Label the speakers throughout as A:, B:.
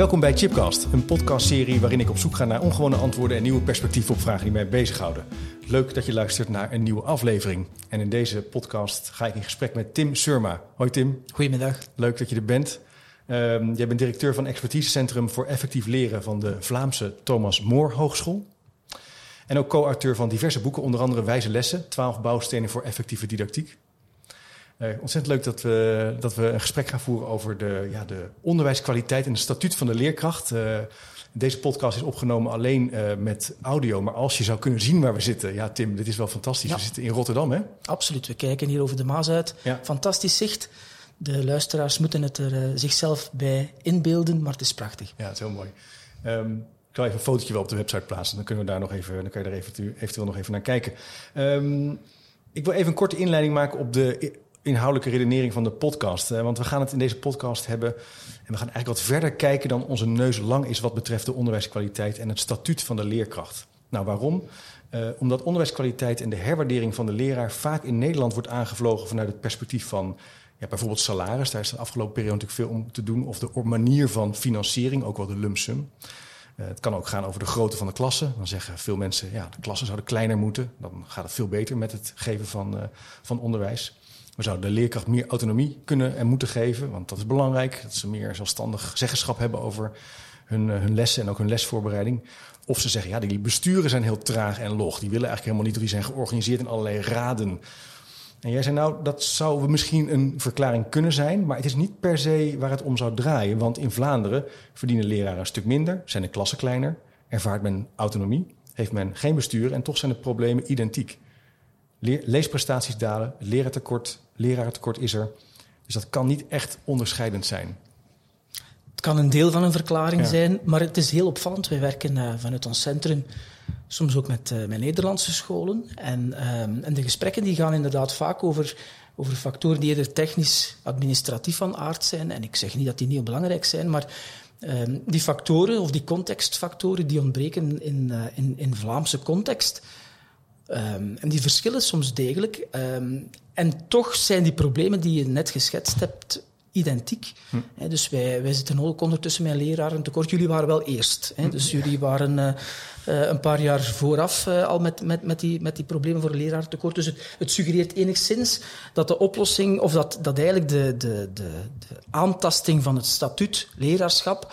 A: Welkom bij Chipcast, een podcastserie waarin ik op zoek ga naar ongewone antwoorden en nieuwe perspectieven op vragen die mij bezighouden. Leuk dat je luistert naar een nieuwe aflevering. En in deze podcast ga ik in gesprek met Tim Surma. Hoi Tim.
B: Goedemiddag.
A: Leuk dat je er bent. Um, jij bent directeur van Expertisecentrum voor Effectief Leren van de Vlaamse Thomas More Hogeschool. En ook co-auteur van diverse boeken, onder andere Wijze Lessen, 12 bouwstenen voor effectieve didactiek. Uh, ontzettend leuk dat we, dat we een gesprek gaan voeren over de, ja, de onderwijskwaliteit en het statuut van de leerkracht. Uh, deze podcast is opgenomen alleen uh, met audio, maar als je zou kunnen zien waar we zitten. Ja, Tim, dit is wel fantastisch.
B: Ja.
A: We zitten in Rotterdam, hè?
B: Absoluut. We kijken hier over de Maas uit.
A: Ja.
B: Fantastisch zicht. De luisteraars moeten het er zichzelf bij inbeelden, maar het is prachtig.
A: Ja, het is heel mooi. Um, ik zal even een fotootje wel op de website plaatsen. Dan kunnen we daar nog even, dan kan je er eventueel, eventueel nog even naar kijken. Um, ik wil even een korte inleiding maken op de inhoudelijke redenering van de podcast. Want we gaan het in deze podcast hebben. En we gaan eigenlijk wat verder kijken dan onze neus lang is wat betreft de onderwijskwaliteit en het statuut van de leerkracht. Nou, waarom? Uh, omdat onderwijskwaliteit en de herwaardering van de leraar vaak in Nederland wordt aangevlogen vanuit het perspectief van ja, bijvoorbeeld salaris. Daar is de afgelopen periode natuurlijk veel om te doen. Of de manier van financiering, ook wel de lump sum. Uh, het kan ook gaan over de grootte van de klassen. Dan zeggen veel mensen, ja, de klassen zouden kleiner moeten. Dan gaat het veel beter met het geven van, uh, van onderwijs. We zouden de leerkracht meer autonomie kunnen en moeten geven, want dat is belangrijk. Dat ze meer zelfstandig zeggenschap hebben over hun, uh, hun lessen en ook hun lesvoorbereiding. Of ze zeggen, ja, die besturen zijn heel traag en log. Die willen eigenlijk helemaal niet, die zijn georganiseerd in allerlei raden. En jij zei nou, dat zou misschien een verklaring kunnen zijn, maar het is niet per se waar het om zou draaien. Want in Vlaanderen verdienen leraren een stuk minder, zijn de klassen kleiner, ervaart men autonomie, heeft men geen bestuur en toch zijn de problemen identiek. Le leesprestaties dalen, leraartekort, lerarentekort is er. Dus dat kan niet echt onderscheidend zijn.
B: Het kan een deel van een verklaring ja. zijn, maar het is heel opvallend. Wij werken uh, vanuit ons centrum soms ook met, uh, met Nederlandse scholen. En, uh, en de gesprekken die gaan inderdaad vaak over, over factoren die eerder technisch-administratief van aard zijn. En ik zeg niet dat die niet belangrijk zijn, maar ehm, die factoren of die contextfactoren die ontbreken in, uh, in, in Vlaamse context. Um, en die verschillen soms degelijk. Um, en toch zijn die problemen die je net geschetst hebt identiek. Hm. He, dus wij, wij zitten ook ondertussen met leraren tekort. Jullie waren wel eerst. He, dus jullie waren uh, uh, een paar jaar vooraf uh, al met, met, met, die, met die problemen voor leraartekort. Dus het, het suggereert enigszins dat de oplossing, of dat, dat eigenlijk de, de, de, de aantasting van het statuut leraarschap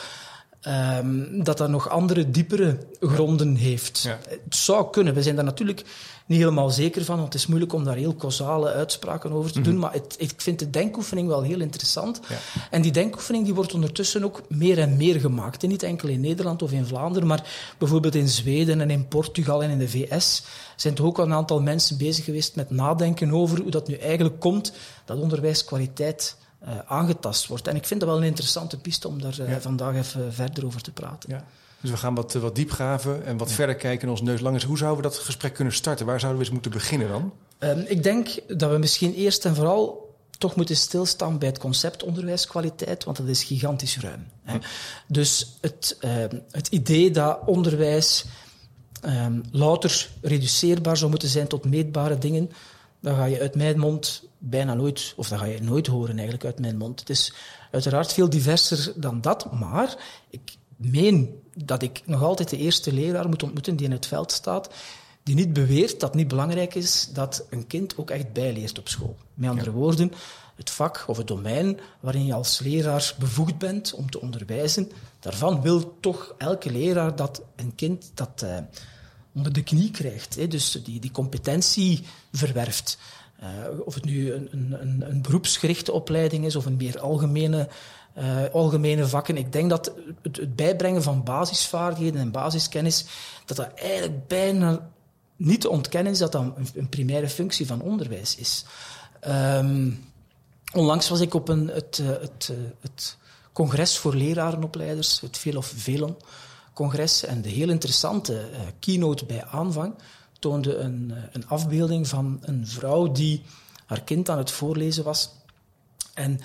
B: Um, dat dat nog andere, diepere gronden heeft.
A: Ja.
B: Het zou kunnen. We zijn daar natuurlijk niet helemaal zeker van, want het is moeilijk om daar heel causale uitspraken over te
A: Mhm.
B: doen. Maar het, ik vind de denkoefening wel heel interessant.
A: Ja.
B: En die denkoefening die wordt ondertussen ook meer en meer gemaakt. En niet enkel in Nederland of in Vlaanderen, maar bijvoorbeeld in Zweden en in Portugal en in de VS zijn toch ook al een aantal mensen bezig geweest met nadenken over hoe dat nu eigenlijk komt dat onderwijskwaliteit uh, aangetast wordt. En ik vind dat wel een interessante piste om daar uh,
A: Ja.
B: vandaag even verder over te praten.
A: Ja. Dus we gaan wat, uh, wat diep graven en wat verder kijken in ons neus lang is. Hoe zouden we dat gesprek kunnen starten? Waar zouden we eens moeten beginnen dan?
B: Um, ik denk dat we misschien eerst en vooral toch moeten stilstaan bij het concept onderwijskwaliteit, want dat is gigantisch ruim. Hè.
A: Hm.
B: Dus het, het idee dat onderwijs um, louter reduceerbaar zou moeten zijn tot meetbare dingen, dan ga je uit mijn mond bijna nooit, of dat ga je nooit horen eigenlijk uit mijn mond. Het is uiteraard veel diverser dan dat, maar ik meen dat ik nog altijd de eerste leraar moet ontmoeten die in het veld staat, die niet beweert dat het niet belangrijk is dat een kind ook echt bijleert op school. Met andere ja. woorden, het vak of het domein waarin je als leraar bevoegd bent om te onderwijzen, daarvan wil toch elke leraar dat een kind dat uh, onder de knie krijgt. Hè, dus die, die competentie verwerft. Uh, of het nu een, een, een, beroepsgerichte opleiding is of een meer algemene, uh, algemene vakken. Ik denk dat het, het, bijbrengen van basisvaardigheden en basiskennis, dat dat eigenlijk bijna niet te ontkennen is dat dat een, primaire functie van onderwijs is. Um, onlangs was ik op een, het, uh, het, het congres voor lerarenopleiders, het Veel of Velon congres, en de heel interessante keynote bij aanvang toonde een, een, afbeelding van een vrouw die haar kind aan het voorlezen was. En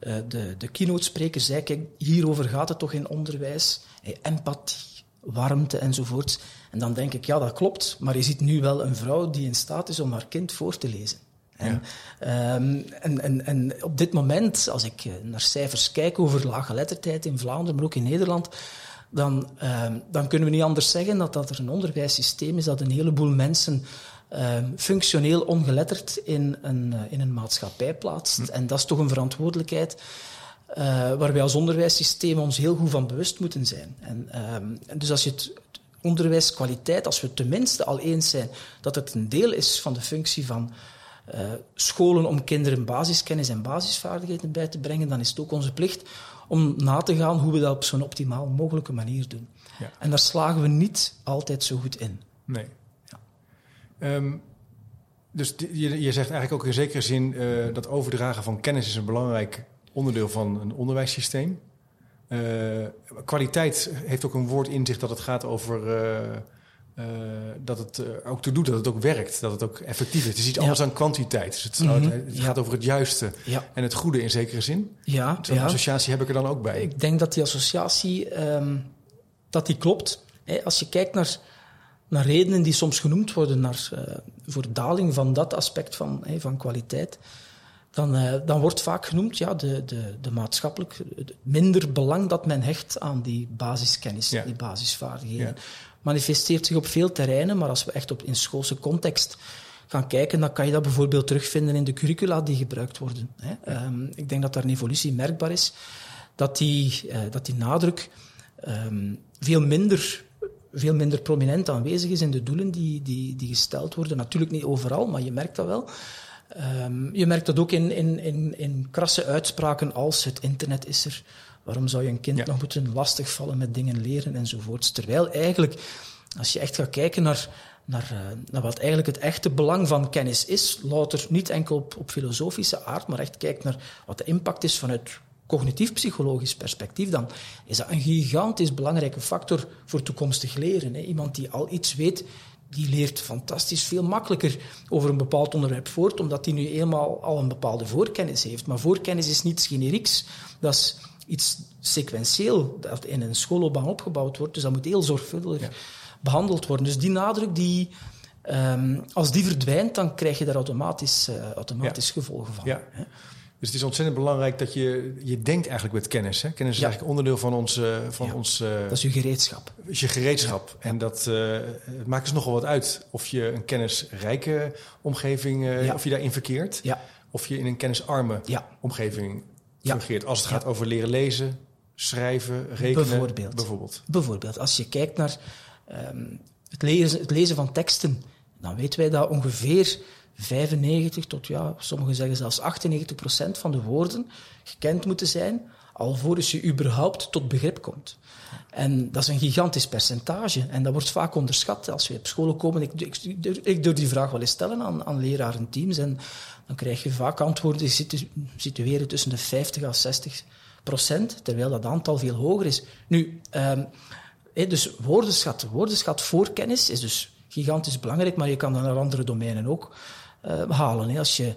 B: uh, de, de keynote-spreker zei, kijk, hierover gaat het toch in onderwijs. Hey, empathie, warmte enzovoort. En dan denk ik, ja, dat klopt, maar je ziet nu wel een vrouw die in staat is om haar kind voor te lezen. En, ehm, en, en, en, op dit moment, als ik naar cijfers kijk over laaggeletterdheid in Vlaanderen, maar ook in Nederland, dan, ehm, dan kunnen we niet anders zeggen dat, dat er een onderwijssysteem is dat een heleboel mensen ehm, functioneel ongeletterd in een, uh, in een maatschappij plaatst. Hm. En dat is toch een verantwoordelijkheid uh, waar wij als onderwijssysteem ons heel goed van bewust moeten zijn. En, um, dus als je het onderwijskwaliteit, als we tenminste al eens zijn dat het een deel is van de functie van uh, scholen om kinderen basiskennis en basisvaardigheden bij te brengen, dan is het ook onze plicht om na te gaan hoe we dat op zo'n optimaal mogelijke manier doen. Ja. En daar slagen we niet altijd zo goed in.
A: Nee. Ja. Um, dus je, je, zegt eigenlijk ook in zekere zin uh, dat overdragen van kennis is een belangrijk onderdeel van een onderwijssysteem. Uh, kwaliteit heeft ook een woord in zich dat het gaat over uh, uh, dat het er ook toe doet, dat het ook werkt, dat het ook effectief is. Het is iets ja. anders dan kwantiteit. Dus het, mm -hmm. het gaat ja. over het juiste ja. en het goede in zekere zin.
B: Ja,
A: Zo'n associatie heb ik er dan ook bij.
B: Ik denk dat die associatie um, dat die klopt. Als je kijkt naar, naar redenen die soms genoemd worden naar, uh, voor daling van dat aspect van, van kwaliteit, dan, uh, dan wordt vaak genoemd ja, de, de, de maatschappelijk minder belang dat men hecht aan die basiskennis, die basisvaardigheden manifesteert zich op veel terreinen, maar als we echt op in schoolse context gaan kijken, dan kan je dat bijvoorbeeld terugvinden in de curricula die gebruikt worden. Hè. Um, ik denk dat daar een evolutie merkbaar is, dat die, uh, dat die nadruk um, veel minder veel minder prominent aanwezig is in de doelen die, die, die gesteld worden. Natuurlijk niet overal, maar je merkt dat wel. Um, je merkt dat ook in, in, in, in krasse uitspraken als het internet is er, Waarom zou je een kind ja. nog moeten lastigvallen met dingen leren enzovoorts? Terwijl eigenlijk, als je echt gaat kijken naar, naar, uh, naar wat eigenlijk het echte belang van kennis is, louter niet enkel op, op filosofische aard, maar echt kijkt naar wat de impact is vanuit cognitief-psychologisch perspectief, dan is dat een gigantisch belangrijke factor voor toekomstig leren. Hè. Iemand die al iets weet, die leert fantastisch veel makkelijker over een bepaald onderwerp voort, omdat hij nu eenmaal al een bepaalde voorkennis heeft. Maar voorkennis is niets generieks. Dat is iets sequentieel dat in een schoolloopbaan opgebouwd wordt. Dus dat moet heel zorgvuldig ja. behandeld worden. Dus die nadruk, die, um, als die verdwijnt, dan krijg je daar automatisch, uh, automatisch ja. gevolgen van.
A: Ja. Dus het is ontzettend belangrijk dat je, je denkt eigenlijk met kennis. Hè? Kennis is eigenlijk onderdeel van ons... Uh, van ons uh,
B: dat is je gereedschap.
A: Is je gereedschap. En dat uh, maakt dus nogal wat uit. Of je een kennisrijke omgeving, of je daarin verkeert. Of je in een kennisarme omgeving fungeert. Als het gaat over leren lezen, schrijven, rekenen.
B: Bijvoorbeeld.
A: Bijvoorbeeld.
B: Bijvoorbeeld. Als je kijkt naar um, het, lezen, het lezen van teksten, dan weten wij dat ongeveer 95 tot, ja, sommigen zeggen zelfs 98 procent van de woorden gekend moeten zijn, alvorens je überhaupt tot begrip komt. En dat is een gigantisch percentage. En dat wordt vaak onderschat. Als we op scholen komen, ik, ik, ik durf die vraag wel eens stellen aan, aan leraren teams. En dan krijg je vaak antwoorden die situ situeren tussen de 50 à 60 procent, terwijl dat aantal veel hoger is. Nu, um, dus woordenschat, woordenschat voorkennis is dus gigantisch belangrijk, maar je kan dat naar andere domeinen ook uh, halen. Als je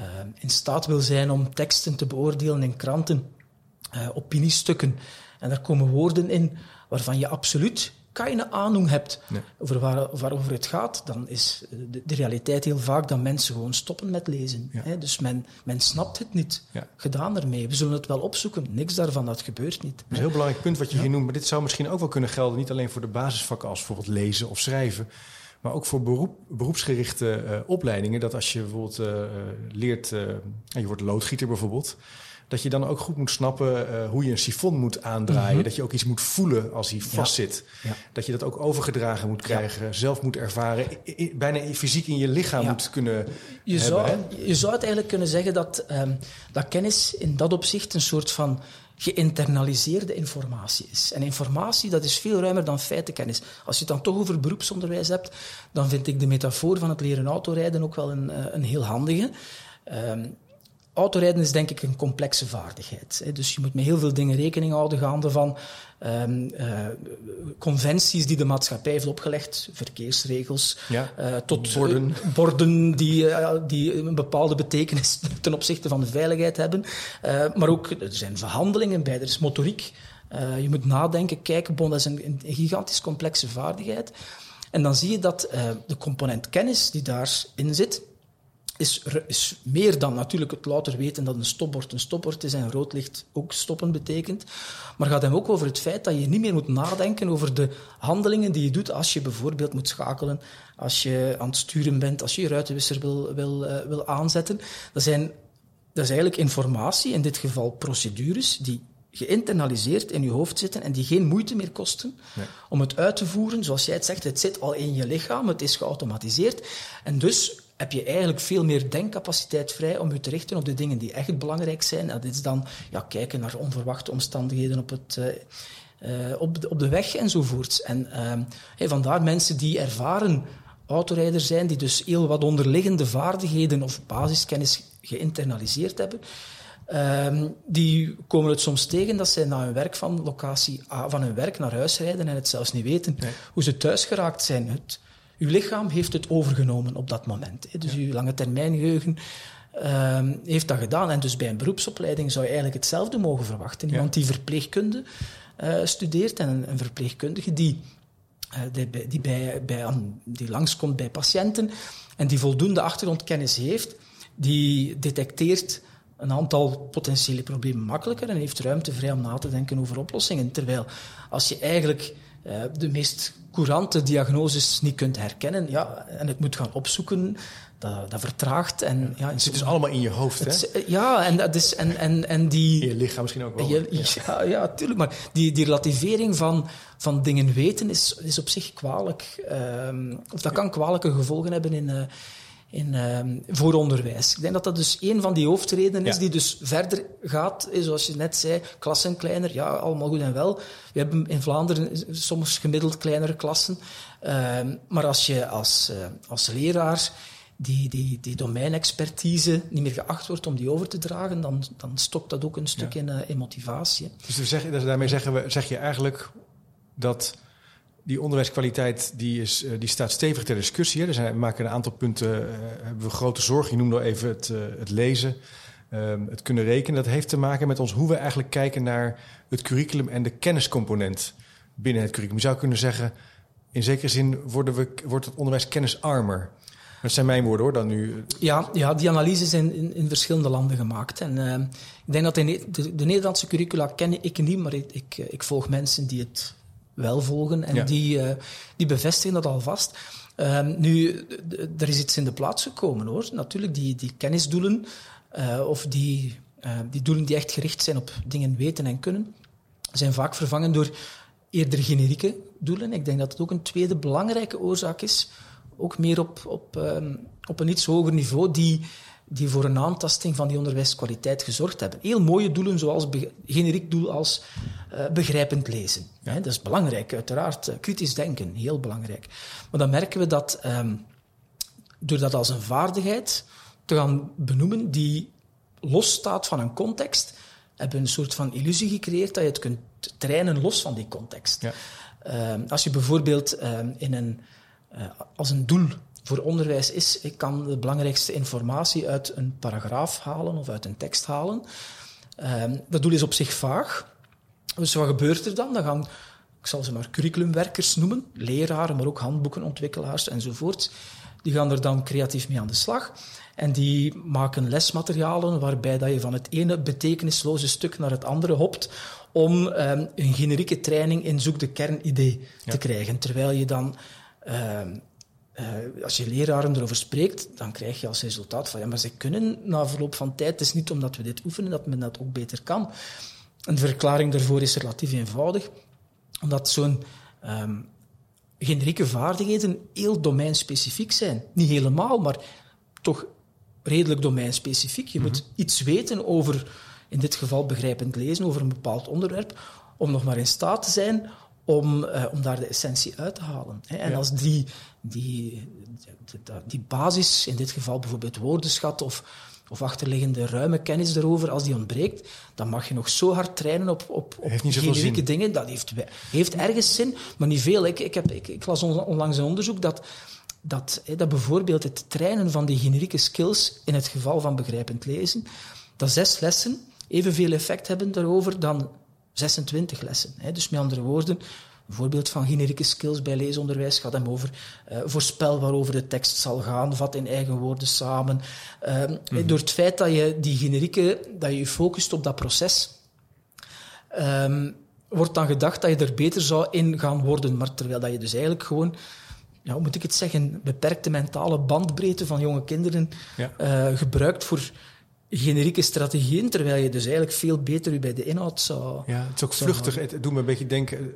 B: uh, in staat wil zijn om teksten te beoordelen in kranten, uh, opiniestukken, en daar komen woorden in waarvan je absoluut keine aandoen hebt nee. over waar, waarover het gaat, dan is de, de, realiteit heel vaak dat mensen gewoon stoppen met lezen. Ja. Hè? Dus men, men snapt het niet. Ja. Gedaan ermee. We zullen het wel opzoeken. Niks daarvan, dat gebeurt niet. Dat
A: is een heel belangrijk punt wat je ja. hier noemt. Maar dit zou misschien ook wel kunnen gelden, niet alleen voor de basisvakken als bijvoorbeeld lezen of schrijven, maar ook voor beroep, beroepsgerichte uh, opleidingen. Dat als je bijvoorbeeld uh, leert, uh, je wordt loodgieter bijvoorbeeld, dat je dan ook goed moet snappen uh, hoe je een sifon moet aandraaien. Mm -hmm. Dat je ook iets moet voelen als hij vastzit. Ja. Ja. Dat je dat ook overgedragen moet krijgen, ja. zelf moet ervaren, I bijna fysiek in je lichaam moet kunnen
B: je
A: hebben.
B: Zou, je zou het eigenlijk kunnen zeggen dat, um, dat kennis in dat opzicht een soort van geïnternaliseerde informatie is. En informatie, dat is veel ruimer dan feitenkennis. Als je het dan toch over beroepsonderwijs hebt, dan vind ik de metafoor van het leren autorijden ook wel een, een heel handige. Um, autorijden is denk ik een complexe vaardigheid. Dus je moet met heel veel dingen rekening houden, gaande van um, uh, conventies die de maatschappij heeft opgelegd, verkeersregels,
A: ja,
B: uh, tot
A: borden,
B: uh, borden die, die een bepaalde betekenis ten opzichte van de veiligheid hebben. maar ook, er zijn verhandelingen bij, er is motoriek. je moet nadenken, kijken, bon, dat is een, een gigantisch complexe vaardigheid. En dan zie je dat de component kennis die daarin zit, is, is meer dan natuurlijk het louter weten dat een stopbord een stopbord is en rood licht ook stoppen betekent. Maar gaat hem ook over het feit dat je niet meer moet nadenken over de handelingen die je doet als je bijvoorbeeld moet schakelen, als je aan het sturen bent, als je je ruitenwisser wil, wil, uh, wil aanzetten. Dat, zijn, dat is eigenlijk informatie, in dit geval procedures, die geïnternaliseerd in je hoofd zitten en die geen moeite meer kosten nee. om het uit te voeren. Zoals jij het zegt, het zit al in je lichaam, het is geautomatiseerd. En dus heb je eigenlijk veel meer denkcapaciteit vrij om je te richten op de dingen die echt belangrijk zijn. Dat is dan ja, kijken naar onverwachte omstandigheden op, het, uh, op, de, op de weg enzovoorts. En uh, vandaar mensen die ervaren autorijder zijn, die dus heel wat onderliggende vaardigheden of basiskennis geïnternaliseerd hebben, uh, die komen het soms tegen dat zij na hun werk van locatie A, van hun werk naar huis rijden en het zelfs niet weten nee. hoe ze thuis geraakt zijn. Het, uw lichaam heeft het overgenomen op dat moment. Dus uw lange termijn geheugen uh, heeft dat gedaan. En dus bij een beroepsopleiding zou je eigenlijk hetzelfde mogen verwachten. Iemand die verpleegkunde uh, studeert en een, een verpleegkundige die, uh, die, die, bij, bij, die langskomt bij patiënten en die voldoende achtergrondkennis heeft, die detecteert een aantal potentiële problemen makkelijker en heeft ruimte vrij om na te denken over oplossingen. Terwijl als je eigenlijk uh, de meest courante diagnoses niet kunt herkennen ja, en het moet gaan opzoeken, dat, dat vertraagt. En, ja,
A: het zit dus allemaal in je hoofd, het,
B: hè? Ja, en, dat is, en, en, en die...
A: In je lichaam misschien ook wel.
B: Je, ja, ja, tuurlijk. Maar die, die relativering van, van dingen weten is, is op zich kwalijk. Um, of dat kan kwalijke gevolgen hebben in... Uh, in, um, voor onderwijs. Ik denk dat dat dus een van die hoofdredenen is ja. die dus verder gaat, zoals je net zei, klassen kleiner, ja, allemaal goed en wel. We hebben in Vlaanderen soms gemiddeld kleinere klassen, um, maar als je als, uh, als leraar die, die, die domeinexpertise niet meer geacht wordt om die over te dragen, dan, dan stokt dat ook een stuk ja. in, uh, in motivatie.
A: Dus, zeg, dus daarmee zeggen we, zeg je eigenlijk dat die onderwijskwaliteit die is, die staat stevig ter discussie. Er zijn, maken een aantal punten, uh, hebben we grote zorg. Je noemde al even het, uh, het lezen, um, het kunnen rekenen. Dat heeft te maken met ons hoe we eigenlijk kijken naar het curriculum en de kenniscomponent binnen het curriculum. Je zou kunnen zeggen, in zekere zin worden we, wordt het onderwijs kennisarmer. Dat zijn mijn woorden hoor, dan nu.
B: Ja, ja die analyses zijn in, in verschillende landen gemaakt. En uh, ik denk dat de, de, de, Nederlandse curricula ken ik niet, maar ik, ik volg mensen die het wel volgen en ja. die, uh, die bevestigen dat alvast. Uh, nu, er is iets in de plaats gekomen hoor. Natuurlijk, die, die kennisdoelen uh, of die, uh, die doelen die echt gericht zijn op dingen weten en kunnen, zijn vaak vervangen door eerder generieke doelen. Ik denk dat het ook een tweede belangrijke oorzaak is, ook meer op, op, um, op een iets hoger niveau, die die voor een aantasting van die onderwijskwaliteit gezorgd hebben. Heel mooie doelen, zoals generiek doel als uh, begrijpend lezen. Ja. dat is belangrijk, uiteraard. Uh, kritisch denken, heel belangrijk. Maar dan merken we dat, um, door dat als een vaardigheid te gaan benoemen die losstaat van een context, hebben we een soort van illusie gecreëerd dat je het kunt trainen los van die context. Ja. Uh, als je bijvoorbeeld in een, uh, als een doel voor onderwijs is, ik kan de belangrijkste informatie uit een paragraaf halen of uit een tekst halen. Um, dat doel is op zich vaag. Dus wat gebeurt er dan? Dan gaan, ik zal ze maar curriculumwerkers noemen, leraren, maar ook handboekenontwikkelaars enzovoort. Die gaan er dan creatief mee aan de slag. En die maken lesmaterialen waarbij dat je van het ene betekenisloze stuk naar het andere hopt om um, een generieke training in zoek de kernidee ja. te krijgen. Terwijl je dan um, uh, als je leraren erover spreekt, dan krijg je als resultaat van ja, maar ze kunnen na verloop van tijd. Het is niet omdat we dit oefenen dat men dat ook beter kan. En de verklaring daarvoor is relatief eenvoudig, omdat zo'n um, generieke vaardigheden heel domeinspecifiek zijn. Niet helemaal, maar toch redelijk domeinspecifiek. Je mm -hmm. moet iets weten over, in dit geval begrijpend lezen, over een bepaald onderwerp, om nog maar in staat te zijn om, uh, om daar de essentie uit te halen. Hè. En ja. als die, die, die, die, basis, in dit geval bijvoorbeeld woordenschat of, of achterliggende ruime kennis erover, als die ontbreekt, dan mag je nog zo hard trainen op, op, op generieke dingen. Dat heeft, heeft ergens zin, maar niet veel. Ik, ik, heb, ik, ik las onlangs een onderzoek dat, dat, dat bijvoorbeeld het trainen van die generieke skills, in het geval van begrijpend lezen, dat zes lessen evenveel effect hebben daarover dan 26 lessen. Hè. Dus met andere woorden, voorbeeld van generieke skills bij leesonderwijs gaat hem over uh, voorspel waarover de tekst zal gaan, vat in eigen woorden samen. Uh, Door het feit dat je die generieke, dat je je focust op dat proces, um, wordt dan gedacht dat je er beter zou in gaan worden, maar terwijl dat je dus eigenlijk gewoon ja, hoe moet ik het zeggen, beperkte mentale bandbreedte van jonge kinderen ja. uh, gebruikt voor generieke strategieën, terwijl je dus eigenlijk veel beter bij de inhoud zou...
A: Ja, het is ook vluchtig. Het doet me een beetje denken...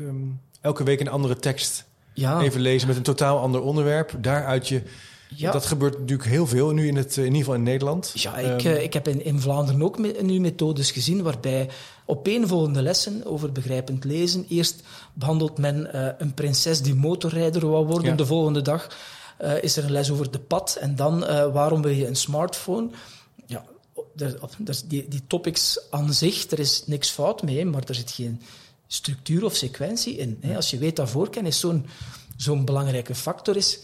A: Um, elke week een andere tekst ja. even lezen met een totaal ander onderwerp. Daaruit je... Ja. Dat gebeurt natuurlijk heel veel, nu in, het, in ieder geval in Nederland.
B: Ja, ik, um, ik heb in, in Vlaanderen ook me, nu methodes gezien waarbij opeenvolgende lessen over begrijpend lezen. Eerst behandelt men uh, een prinses die motorrijder wou worden. Ja. De volgende dag uh, is er een les over de pad. En dan uh, waarom wil je een smartphone? Die, die topics aan zich, er is niks fout mee, maar er zit geen structuur of sequentie in. Hè. Als je weet dat voorkennis zo'n zo'n belangrijke factor is,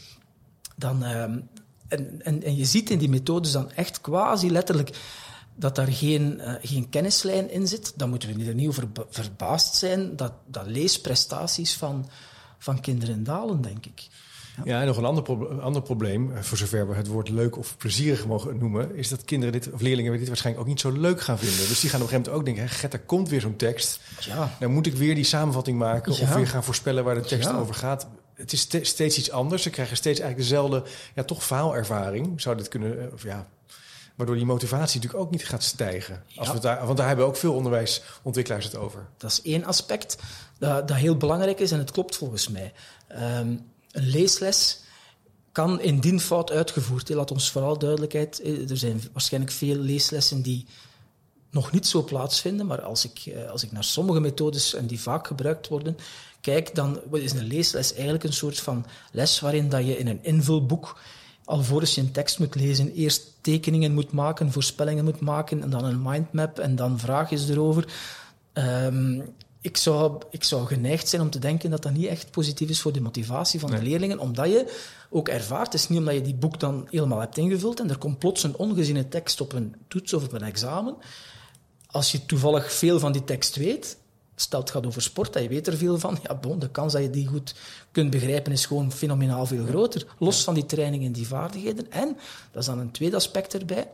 B: dan... Ehm, en, en, en je ziet in die methodes dan echt quasi letterlijk dat daar geen, uh, geen kennislijn in zit, dan moeten we er niet over verbaasd zijn dat, dat leesprestaties van, van kinderen dalen, denk ik.
A: Ja, en nog een ander, pro ander probleem, eh, voor zover we het woord leuk of plezierig mogen noemen, is dat kinderen dit, of leerlingen dit waarschijnlijk ook niet zo leuk gaan vinden. Dus die gaan op een gegeven moment ook denken, Gert, er komt weer zo'n tekst. Ja. Dan moet ik weer die samenvatting maken ja. of weer gaan voorspellen waar de tekst ja. over gaat. Het is steeds iets anders. Ze krijgen steeds eigenlijk dezelfde, ja, toch faalervaring. Zou dit kunnen, eh, of ja, Waardoor die motivatie natuurlijk ook niet gaat stijgen. Als ja. we daar, want daar hebben ook veel onderwijsontwikkelaars het over.
B: Dat is één aspect dat, dat heel belangrijk is en het klopt volgens mij. Um, een leesles kan indien fout uitgevoerd. Laat ons vooral duidelijkheid. Eh, er zijn waarschijnlijk veel leeslessen die nog niet zo plaatsvinden, maar als ik, eh, als ik naar sommige methodes, en die vaak gebruikt worden, kijk, dan is een leesles eigenlijk een soort van les waarin dat je in een invulboek alvorens je een tekst moet lezen, eerst tekeningen moet maken, voorspellingen moet maken, en dan een mindmap en dan vragen erover. Um, ik, zou, ik zou geneigd zijn om te denken dat dat niet echt positief is voor de motivatie van nee. de leerlingen, omdat je ook ervaart, het is niet omdat je die boek dan helemaal hebt ingevuld en er komt plots een ongeziene tekst op een toets of op een examen. Als je toevallig veel van die tekst weet, stel het gaat over sport, dat je weet er veel van, ja, bon, de kans dat je die goed kunt begrijpen is gewoon fenomenaal veel groter. Los van die training en die vaardigheden. En, dat is dan een tweede aspect erbij,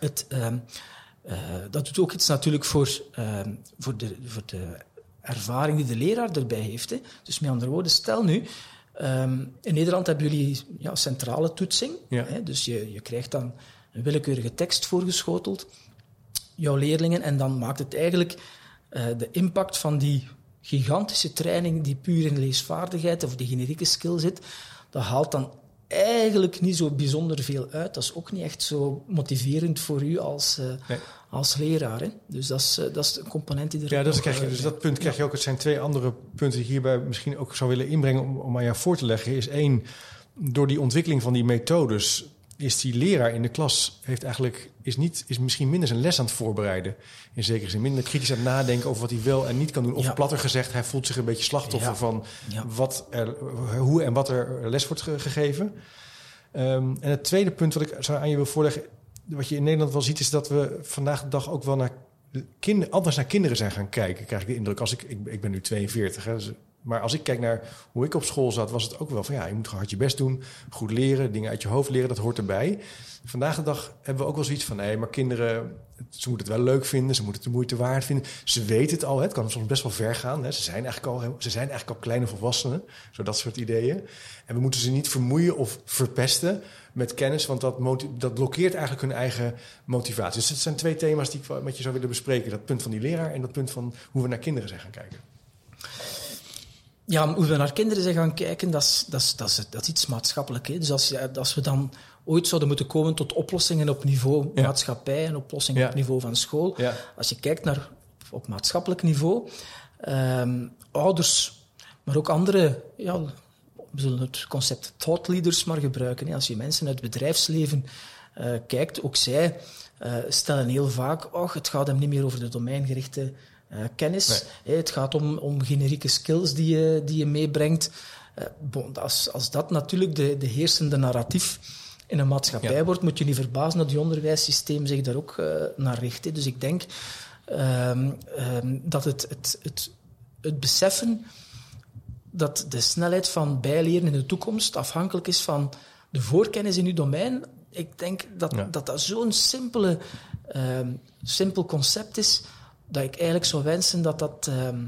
B: het, uh, uh, dat doet ook iets natuurlijk voor, uh, voor, de, voor de ervaring die de leraar erbij heeft. Hè. Dus met andere woorden, stel nu, um, in Nederland hebben jullie ja, centrale toetsing. Ja. Hè, dus je, je krijgt dan een willekeurige tekst voorgeschoteld, jouw leerlingen, en dan maakt het eigenlijk uh, de impact van die gigantische training die puur in leesvaardigheid of die generieke skill zit, dat haalt dan eigenlijk niet zo bijzonder veel uit. Dat is ook niet echt zo motiverend voor u als, uh, nee. als leraar. Hè? Dus dat is, uh, dat is een component die er.
A: Ja, dat krijg je, dus dat punt krijg je ook. Het zijn twee andere punten die ik hierbij misschien ook zou willen inbrengen om, om aan jou voor te leggen. Is één, door die ontwikkeling van die methodes is die leraar in de klas heeft eigenlijk, is, niet, is misschien minder zijn les aan het voorbereiden. In zekere zin minder kritisch aan het nadenken over wat hij wel en niet kan doen. Of ja. platter gezegd, hij voelt zich een beetje slachtoffer ja. van ja. Wat er, hoe en wat er les wordt ge gegeven. Um, en het tweede punt wat ik zou aan je wil voorleggen, wat je in Nederland wel ziet, is dat we vandaag de dag ook wel naar kinderen, anders naar kinderen zijn gaan kijken, krijg ik de indruk. Als ik, ik, ik ben nu 42, hè, dus maar als ik kijk naar hoe ik op school zat, was het ook wel van ja, je moet hard je best doen, goed leren, dingen uit je hoofd leren, dat hoort erbij. Vandaag de dag hebben we ook wel zoiets van nee, maar kinderen, ze moeten het wel leuk vinden, ze moeten het de moeite waard vinden. Ze weten het al, het kan soms best wel ver gaan. Hè. Ze, zijn eigenlijk al, ze zijn eigenlijk al kleine volwassenen, zo dat soort ideeën. En we moeten ze niet vermoeien of verpesten met kennis, want dat, dat blokkeert eigenlijk hun eigen motivatie. Dus het zijn twee thema's die ik met je zou willen bespreken: dat punt van die leraar en dat punt van hoe we naar kinderen zijn gaan kijken
B: ja, hoe we naar kinderen zijn gaan kijken, dat is, dat is, dat is, dat is iets maatschappelijk. Hè. Dus als, als we dan ooit zouden moeten komen tot oplossingen op niveau ja. maatschappij en oplossingen ja. op niveau van school. Ja. Als je kijkt naar op maatschappelijk niveau, um, ouders, maar ook andere, ja, we zullen het concept thought leaders maar gebruiken. Hè. Als je mensen uit het bedrijfsleven uh, kijkt, ook zij uh, stellen heel vaak, oh, het gaat hem niet meer over de domeingerichte kennis. Nee. Het gaat om, om generieke skills die je, die je meebrengt. Bon, als, als dat natuurlijk de, de heersende narratief in een maatschappij ja. wordt, moet je niet verbazen dat die onderwijssysteem zich daar ook uh, naar richt. Dus ik denk um, um, dat het, het, het, het beseffen dat de snelheid van bijleren in de toekomst afhankelijk is van de voorkennis in uw domein. Ik denk dat
A: Ja.
B: dat, dat zo'n simpele, ehm, simpel concept is, dat ik eigenlijk zou wensen dat dat, ehm,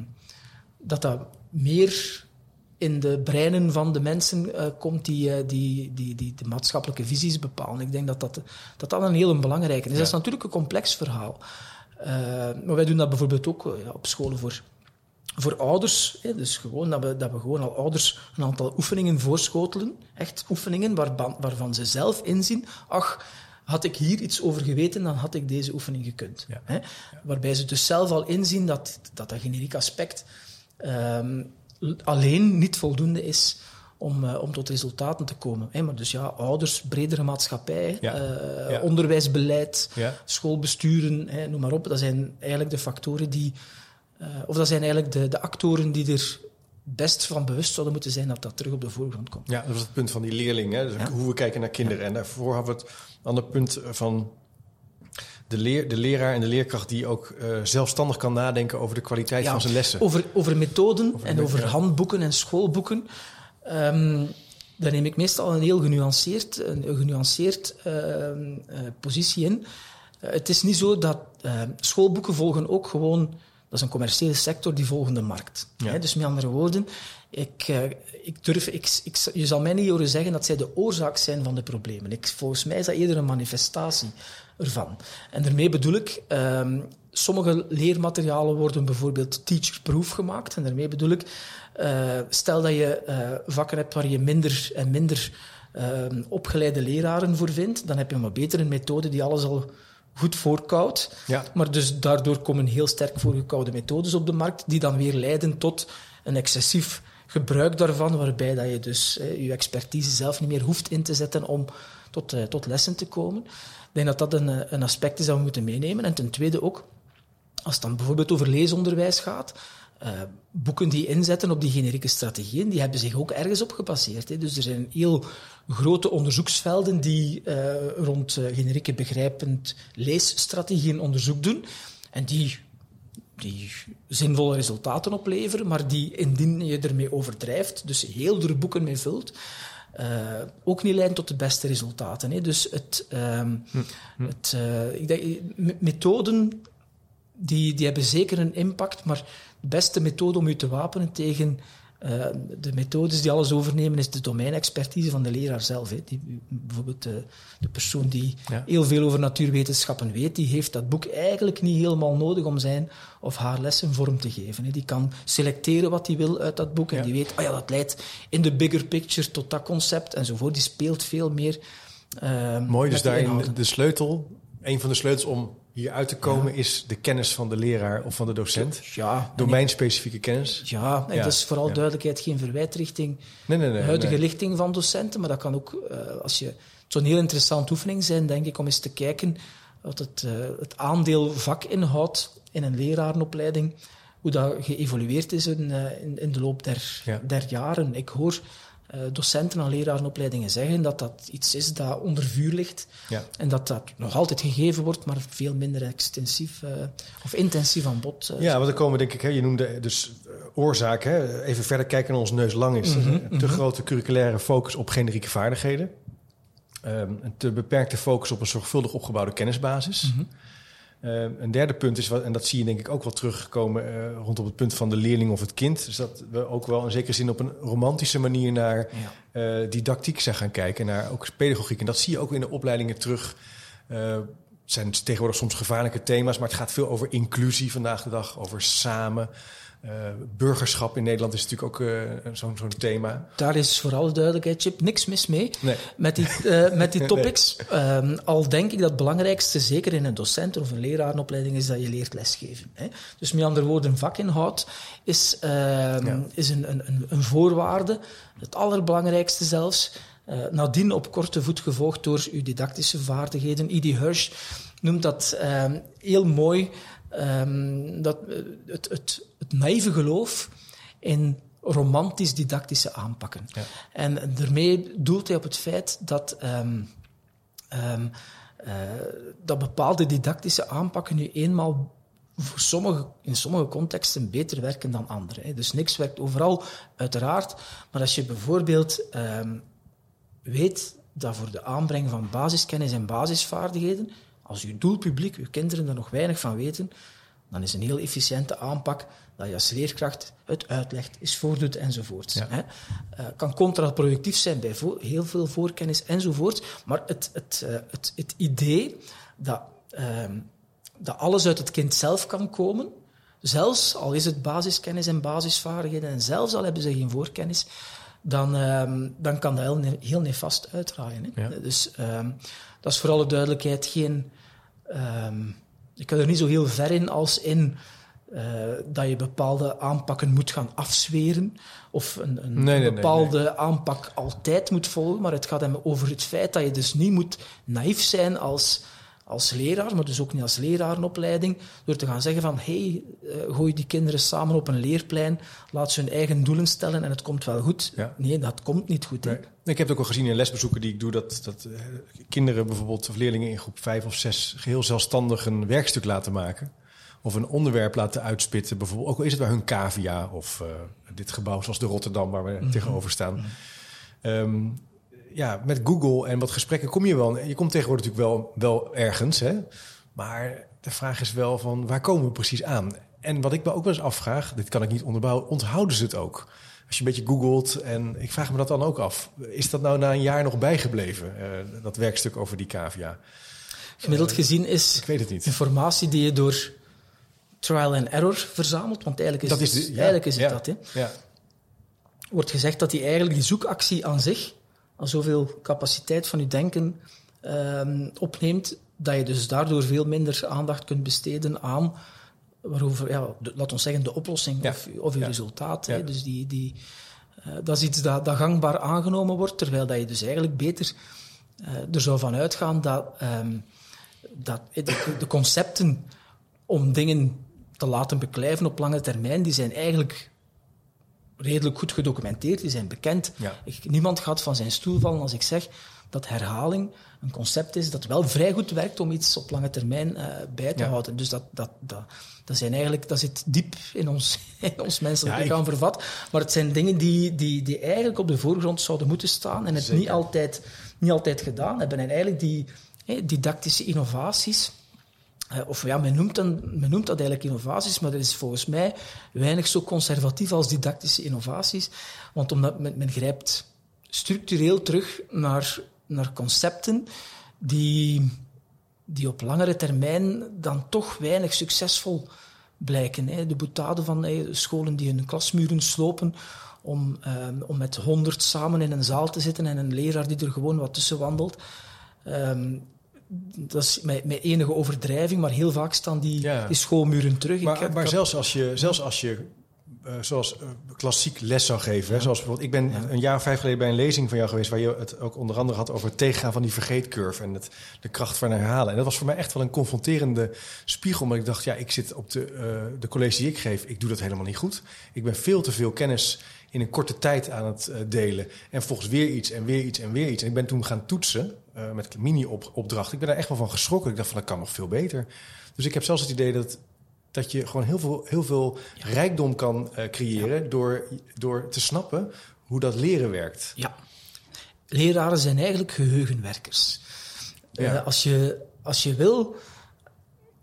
B: dat, dat meer in de breinen van de mensen eh, komt die, eh, die, die, die de maatschappelijke visies bepalen. Ik denk dat dat, dat, dat een heel belangrijke is. Dat is natuurlijk een complex verhaal. Eh, maar wij doen dat bijvoorbeeld ook ja, op scholen voor, voor ouders. Hè, dus gewoon dat we, dat we gewoon al ouders een aantal oefeningen voorschotelen. Echt oefeningen waarvan, waarvan ze zelf inzien, ach, had ik hier iets over geweten, dan had ik deze oefening gekund.
A: Ja.
B: Hè? Waarbij ze dus zelf al inzien dat dat, dat generiek aspect ehm, alleen niet voldoende is om, eh, om tot resultaten te komen. Hè? Maar dus ja, ouders, bredere maatschappij,
A: Ja.
B: eh,
A: Ja.
B: onderwijsbeleid, schoolbesturen, hè, noem maar op. Dat zijn eigenlijk de factoren die... eh, of dat zijn eigenlijk de, de actoren die er best van bewust zouden moeten zijn dat dat terug op de voorgrond komt.
A: Ja, dat was het punt van die leerling. Hè? Dus
B: Ja.
A: Hoe we kijken naar kinderen. En daarvoor hadden we het ander punt van de, leer, de leraar en de leerkracht die ook eh, zelfstandig kan nadenken over de kwaliteit
B: Ja,
A: van zijn lessen.
B: Over, over methoden
A: Over
B: en over
A: ja.
B: handboeken en schoolboeken. ehm daar neem ik meestal een heel genuanceerd, een, genuanceerd ehm, eh, positie in. Eh, het is niet zo dat ehm, schoolboeken volgen ook gewoon... Dat is een commerciële sector, die volgen de markt.
A: Ja.
B: Dus met andere woorden, ik, eh, ik durf, ik, ik, je zal mij niet horen zeggen dat zij de oorzaak zijn van de problemen. Ik, volgens mij is dat eerder een manifestatie ervan. En daarmee bedoel ik, ehm, sommige leermaterialen worden bijvoorbeeld teacher-proof gemaakt. En daarmee bedoel ik, eh, stel dat je eh, vakken hebt waar je minder en minder ehm, opgeleide leraren voor vindt, dan heb je maar beter een methode die alles al goed voorkoudt.
A: Ja.
B: Maar dus daardoor komen heel sterk voorgekoude methodes op de markt, die dan weer leiden tot een excessief gebruik daarvan, waarbij dat je dus eh, je expertise zelf niet meer hoeft in te zetten om tot, eh, tot lessen te komen. Ik denk dat dat een, eh, een aspect is dat we moeten meenemen. En ten tweede ook, als het dan bijvoorbeeld over leesonderwijs gaat, boeken die inzetten op die generieke strategieën, die hebben zich ook ergens op gebaseerd. Hè. Dus er zijn heel grote onderzoeksvelden die rond eh, generieke begrijpend leesstrategieën onderzoek doen. En die, die zinvolle resultaten opleveren, maar die, indien je ermee overdrijft, dus heel er boeken mee vult, eh, ook niet leiden tot de beste resultaten. Hè. Dus het, ehm, het, eh, ik denk, me- methoden die, die hebben zeker een impact, maar de beste methode om je te wapenen tegen eh, de methodes die alles overnemen is de domeinexpertise van de leraar zelf. Hè. Die, bijvoorbeeld de, de persoon die
A: Ja.
B: heel veel over natuurwetenschappen weet, die heeft dat boek eigenlijk niet helemaal nodig om zijn of haar lessen vorm te geven. Hè. Die kan selecteren wat hij wil uit dat boek
A: Ja.
B: en die weet, ah ja, dat leidt in de bigger picture tot dat concept enzovoort. Die speelt veel meer eh,
A: Mooi, dus daarin de sleutel, een van de sleutels om hier uit te komen, is de kennis van de leraar of van de docent.
B: Ja,
A: Domeinspecifieke kennis.
B: Ja, en
A: Ja,
B: dat is vooral
A: ja.
B: duidelijkheid geen verwijt richting
A: Nee, nee, nee.
B: de huidige lichting van docenten. Maar dat kan ook, eh, als je, het zou een heel interessante oefening zijn, denk ik, om eens te kijken wat het, eh, het aandeel vakinhoud in een lerarenopleiding, hoe dat geëvolueerd is in, eh, in, in de loop der, der jaren. Ik hoor docenten aan lerarenopleidingen zeggen dat dat iets is dat onder vuur ligt.
A: Ja.
B: En dat dat nog altijd gegeven wordt, maar veel minder extensief eh, of intensief aan bod. eh,
A: Ja, want dan komen denk ik, hè, je noemde dus eh, oorzaak, hè, even verder kijken naar ons neus lang is. Een te grote curriculaire focus op generieke vaardigheden. Ehm, een te beperkte focus op een zorgvuldig opgebouwde kennisbasis.
B: Mhm.
A: Ehm, een derde punt is, wat, en dat zie je denk ik ook wel terugkomen eh, rondom het punt van de leerling of het kind. Dus dat we ook wel in zekere zin op een romantische manier naar
B: Ja.
A: eh, didactiek zijn gaan kijken, naar ook pedagogiek. En dat zie je ook in de opleidingen terug. Eh, het zijn tegenwoordig soms gevaarlijke thema's, maar het gaat veel over inclusie vandaag de dag, over samen. Eh, burgerschap in Nederland is natuurlijk ook eh, zo'n thema.
B: Daar is voor alle duidelijkheid, Chip, niks mis mee
A: Nee.
B: met die, eh, met die topics. Ehm, al denk ik dat het belangrijkste, zeker in een docent of een lerarenopleiding, is dat je leert lesgeven. Hè? Dus met andere woorden, vakinhoud is, ehm,
A: Ja.
B: is een, een, een- voorwaarde, het allerbelangrijkste zelfs. Nadien op korte voet gevolgd door uw didactische vaardigheden. Edie Hirsch noemt dat ehm, heel mooi, ehm, dat, eh, het, het, het naïeve geloof in romantisch-didactische aanpakken.
A: Ja.
B: En daarmee doelt hij op het feit dat, ehm, ehm, eh, dat bepaalde didactische aanpakken nu eenmaal voor sommige, in sommige contexten beter werken dan andere. Hè. Dus niks werkt overal, uiteraard. Maar als je bijvoorbeeld weet dat voor de aanbreng van basiskennis en basisvaardigheden, als je doelpubliek, je kinderen er nog weinig van weten, dan is een heel efficiënte aanpak dat je als leerkracht het uitlegt, is voordoet enzovoort. Ja. Uh, kan contraproductief zijn bij heel veel voorkennis enzovoort, maar het, het, uh, het, het idee dat, uh, dat alles uit het kind zelf kan komen, zelfs al is het basiskennis en basisvaardigheden en zelfs al hebben ze geen voorkennis, dan, ehm, dan kan dat heel, heel nefast uitdraaien. Hè? Ja. Dus ehm, dat is voor alle duidelijkheid geen... ik ga er niet zo heel ver in als in uh, dat je bepaalde aanpakken moet gaan afzweren of een, een nee, nee, bepaalde nee, aanpak altijd moet volgen, maar het gaat hem over het feit dat je dus niet moet naïef zijn als, als leraar, maar dus ook niet als lerarenopleiding, door te gaan zeggen van hey, uh, gooi die kinderen samen op een leerplein, laat ze hun eigen doelen stellen en het komt wel goed. Ja. Nee, dat komt niet goed.
A: Ik heb het ook al gezien in lesbezoeken die ik doe, dat, dat uh, kinderen bijvoorbeeld, of leerlingen in groep 5 of 6, geheel zelfstandig een werkstuk laten maken of een onderwerp laten uitspitten. Bijvoorbeeld, ook al is het bij hun cavia of uh, dit gebouw zoals de Rotterdam waar we mm -hmm. tegenover staan. -hmm. um, ja, met Google en wat gesprekken kom je wel. Je komt tegenwoordig natuurlijk wel, wel ergens, hè? maar de vraag is wel van waar komen we precies aan? En wat ik me ook wel eens afvraag, dit kan ik niet onderbouwen, onthouden ze het ook? Als je een beetje googelt en ik vraag me dat dan ook af. Is dat nou na een jaar nog bijgebleven, uh, dat werkstuk over die cavia?
B: Gemiddeld gezien is
A: ik weet het niet.
B: informatie die je door trial and error verzameld, want eigenlijk is, dat is, de, ja, eigenlijk is het
A: ja,
B: dat. Hè.
A: Ja.
B: Wordt gezegd dat die eigenlijk die zoekactie aan zich al zoveel capaciteit van je denken um, opneemt, dat je dus daardoor veel minder aandacht kunt besteden aan waarover, ja, de, laat ons zeggen, de oplossing of, of je resultaat. Hè. Dus die, die, uh, dat is iets dat, dat gangbaar aangenomen wordt, terwijl dat je dus eigenlijk beter uh, er zou van uitgaan dat, um, dat de, de concepten om dingen te laten beklijven op lange termijn, die zijn eigenlijk redelijk goed gedocumenteerd, die zijn bekend.
A: Ja.
B: Ik, niemand gaat van zijn stoel vallen als ik zeg dat herhaling een concept is dat wel vrij goed werkt om iets op lange termijn uh, bij te ja. houden. Dus dat, dat, dat, dat, zijn eigenlijk, dat zit diep in ons, in ons menselijk ja, lichaam ik... vervat. Maar het zijn dingen die, die, die eigenlijk op de voorgrond zouden moeten staan en het niet altijd, niet altijd gedaan hebben. En eigenlijk die hey, didactische innovaties of ja, men noemt, dan, men noemt dat eigenlijk innovaties, maar dat is volgens mij weinig zo conservatief als didactische innovaties. Want omdat men, men grijpt structureel terug naar, naar concepten die, die op langere termijn dan toch weinig succesvol blijken. Hè. De boetade van scholen die hun klasmuren slopen om, um, om met honderd samen in een zaal te zitten en een leraar die er gewoon wat tussen wandelt. Um, dat is met, met, enige overdrijving, maar heel vaak staan die, ja. die schoolmuren terug.
A: Maar, ik, maar zelfs als je, zelfs als je uh, zoals uh, klassiek les zou geven. Ja. Hè, zoals bijvoorbeeld, ik ben ja. een jaar of vijf geleden bij een lezing van jou geweest... waar je het ook onder andere had over het tegengaan van die vergeetcurve... en het, de kracht van herhalen. En dat was voor mij echt wel een confronterende spiegel. Maar ik dacht, ja, ik zit op de, uh, de college die ik geef... ik doe dat helemaal niet goed. Ik ben veel te veel kennis in een korte tijd aan het uh, delen. En volgens weer iets en weer iets en weer iets. En ik ben toen gaan toetsen uh, met mini-opdrachten. Ik ben daar echt wel van geschrokken. Ik dacht van, dat kan nog veel beter. Dus ik heb zelfs het idee dat, dat je gewoon heel veel, heel veel ja. rijkdom kan uh, creëren... Ja. Door, door te snappen hoe dat leren werkt.
B: Ja. Leraren zijn eigenlijk geheugenwerkers. Ja. als, je, als je wil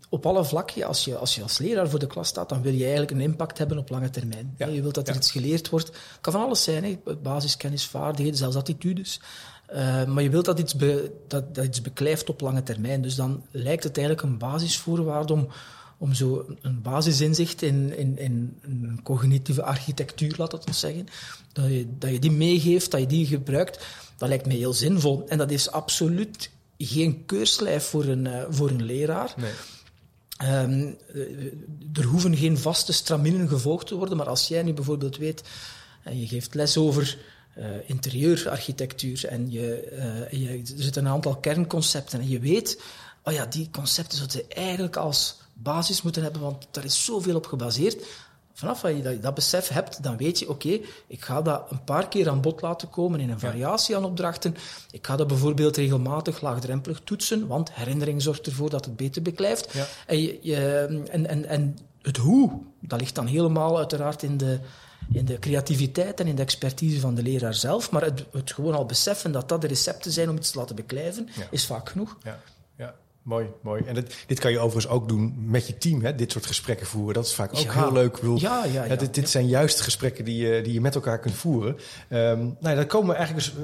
B: op alle vlakken, als je, als je als leraar voor de klas staat, dan wil je eigenlijk een impact hebben op lange termijn. Ja. Je wilt dat er ja. iets geleerd wordt. Het kan van alles zijn, hè. basiskennis, vaardigheden, zelfs attitudes. Uh, maar je wilt dat iets, be, dat, dat iets beklijft op lange termijn. Dus dan lijkt het eigenlijk een basisvoorwaarde om, om zo een basisinzicht in, in, in een cognitieve architectuur, laat het ons zeggen, dat je, dat je die meegeeft, dat je die gebruikt. Dat lijkt me heel zinvol. En dat is absoluut geen keurslijf voor een, uh, voor een leraar.
A: Nee.
B: Um, er hoeven geen vaste straminen gevolgd te worden, maar als jij nu bijvoorbeeld weet en je geeft les over uh, interieurarchitectuur en je, uh, je, er zitten een aantal kernconcepten en je weet, oh ja, die concepten zouden eigenlijk als basis moeten hebben, want daar is zoveel op gebaseerd. vanaf dat je dat, dat besef hebt, dan weet je, oké, ik ga dat een paar keer aan bod laten komen in een variatie aan opdrachten. Ik ga dat bijvoorbeeld regelmatig laagdrempelig toetsen, want herinnering zorgt ervoor dat het beter beklijft.
A: Ja.
B: En, je, je- en, en, en het hoe, dat ligt dan helemaal uiteraard in de, in de creativiteit en in de expertise van de leraar zelf. Maar het, het gewoon al beseffen dat dat de recepten zijn om iets te laten beklijven,
A: Ja.
B: is vaak genoeg.
A: Ja, ja. Mooi, mooi. En dit, dit kan je overigens ook doen met je team, hè? dit soort gesprekken voeren. Dat is vaak ook
B: Ja.
A: heel leuk. Ik bedoel,
B: Ja, ja, ja.
A: dit dit zijn juist gesprekken die je, die je met elkaar kunt voeren. Ehm nou, ja, dan komen we eigenlijk dus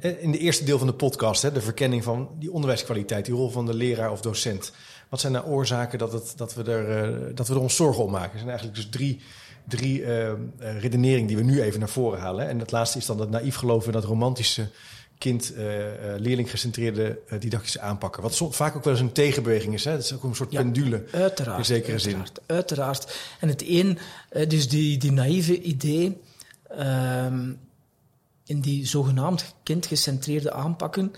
A: eh, eh, in de eerste deel van de podcast, hè, de verkenning van die onderwijskwaliteit, die rol van de leraar of docent. Wat zijn nou oorzaken dat, het, dat, we, er, eh, dat we er ons zorgen om maken? Er zijn eigenlijk dus drie, drie eh, eh, redeneringen die we nu even naar voren halen. En het laatste is dan dat naïef geloven in dat romantische kind, eh, leerlinggecentreerde eh, didactische aanpakken. Wat vaak ook wel eens een tegenbeweging is. Hè? Dat is ook een soort
B: Ja.
A: pendule.
B: Uiteraard.
A: In zekere zin.
B: uiteraard, Uiteraard. En het een, eh, dus die, die naïeve idee, ehm, in die zogenaamd kindgecentreerde aanpakken,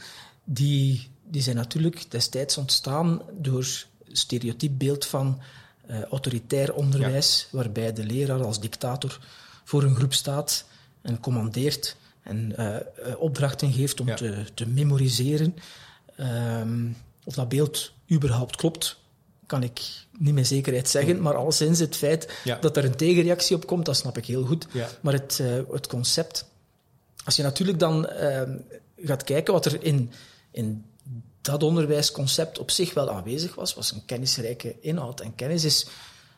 B: die, die zijn natuurlijk destijds ontstaan door stereotyp beeld van eh, autoritair onderwijs, waarbij de leraar als dictator voor een groep staat en commandeert en eh, opdrachten geeft om
A: Ja.
B: te, te memoriseren. Ehm, of dat beeld überhaupt klopt, kan ik niet met zekerheid zeggen. Maar al sinds het feit
A: Ja.
B: dat er een tegenreactie op komt, dat snap ik heel goed. Maar het, eh, het concept... Als je natuurlijk dan ehm, gaat kijken wat er in, in dat onderwijsconcept op zich wel aanwezig was, was een kennisrijke inhoud. En kennis is...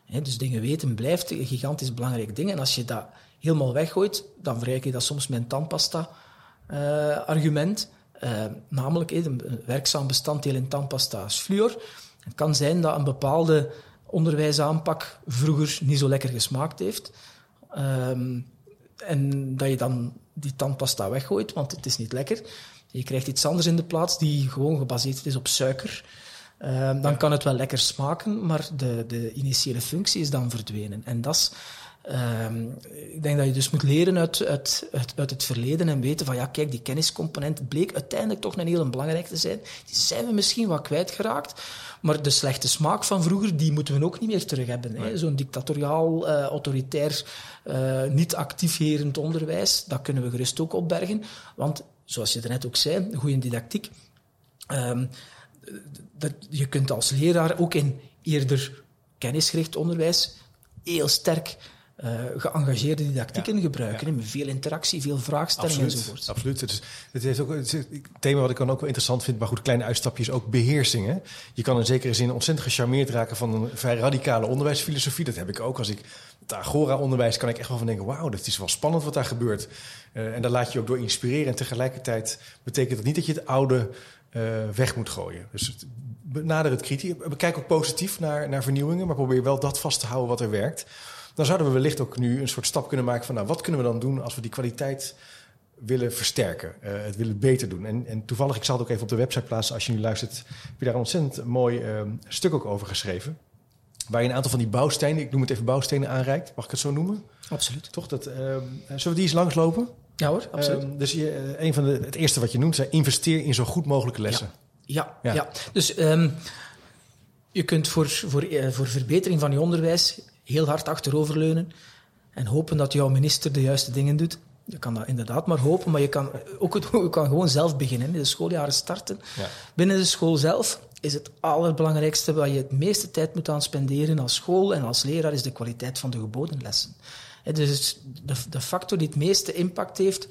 B: Hè, dus dingen weten blijft een gigantisch belangrijk ding. En als je dat helemaal weggooit, dan vergelijk je dat soms met een tandpasta-argument. Eh, namelijk, hè, een werkzaam bestanddeel in tandpasta is fluor. Het kan zijn dat een bepaalde onderwijsaanpak vroeger niet zo lekker gesmaakt heeft. Ehm, en dat je dan die tandpasta weggooit, want het is niet lekker. Je krijgt iets anders in de plaats die gewoon gebaseerd is op suiker. Ehm, dan kan het wel lekker smaken, maar de, de initiële functie is dan verdwenen. En dat is... ehm, ik denk dat je dus moet leren uit, uit, uit, uit het verleden en weten van ja, kijk, die kenniscomponent bleek uiteindelijk toch een heel belangrijk te zijn. Die zijn we misschien wat kwijtgeraakt, maar de slechte smaak van vroeger, die moeten we ook niet meer terug hebben. Zo'n dictatoriaal, eh, autoritair, eh, niet activerend onderwijs, dat kunnen we gerust ook opbergen. Want, zoals je daarnet ook zei, goede didactiek, Ehm, dat, je kunt als leraar ook in eerder kennisgericht onderwijs heel sterk eh, geëngageerde didactieken gebruiken. Met veel interactie, veel vraagstellingen
A: Absoluut,
B: enzovoort.
A: absoluut. Het, is, ook het is thema wat ik dan ook wel interessant vind, maar goed, kleine uitstapjes ook beheersing. Hè? Je kan in zekere zin ontzettend gecharmeerd raken van een vrij radicale onderwijsfilosofie. Dat heb ik ook als ik het Agora-onderwijs kan ik echt wel van denken, wauw, dat is wel spannend wat daar gebeurt. Eh, en daar laat je ook door inspireren. En tegelijkertijd betekent dat niet dat je het oude eh, weg moet gooien. Dus het, benader het kritisch. Bekijk ook positief naar, naar vernieuwingen, maar probeer wel dat vast te houden wat er werkt. Dan zouden we wellicht ook nu een soort stap kunnen maken van, nou, wat kunnen we dan doen als we die kwaliteit willen versterken, eh, het willen beter doen. En, en toevallig, ik zal het ook even op de website plaatsen als je nu luistert, heb je daar een ontzettend mooi eh, stuk ook over geschreven. Waar je een aantal van die bouwstenen, ik noem het even bouwstenen, aanreikt. Mag ik het zo noemen?
B: Absoluut.
A: Toch? Dat, eh, zullen we die eens langslopen?
B: Ja hoor, absoluut.
A: Dus je, een van de, het eerste wat je noemt, zijn investeer in zo goed mogelijke lessen.
B: Ja,
A: Ja.
B: ja. dus ehm, je kunt voor, voor, voor verbetering van je onderwijs heel hard achteroverleunen en hopen dat jouw minister de juiste dingen doet. Je kan dat inderdaad maar hopen, maar je kan, ook het, je kan gewoon zelf beginnen. De schooljaren starten.
A: Ja.
B: Binnen de school zelf is het allerbelangrijkste waar je het meeste tijd moet aan spenderen als school en als leraar is de kwaliteit van de geboden lessen. Dus de, de factor die het meeste impact heeft,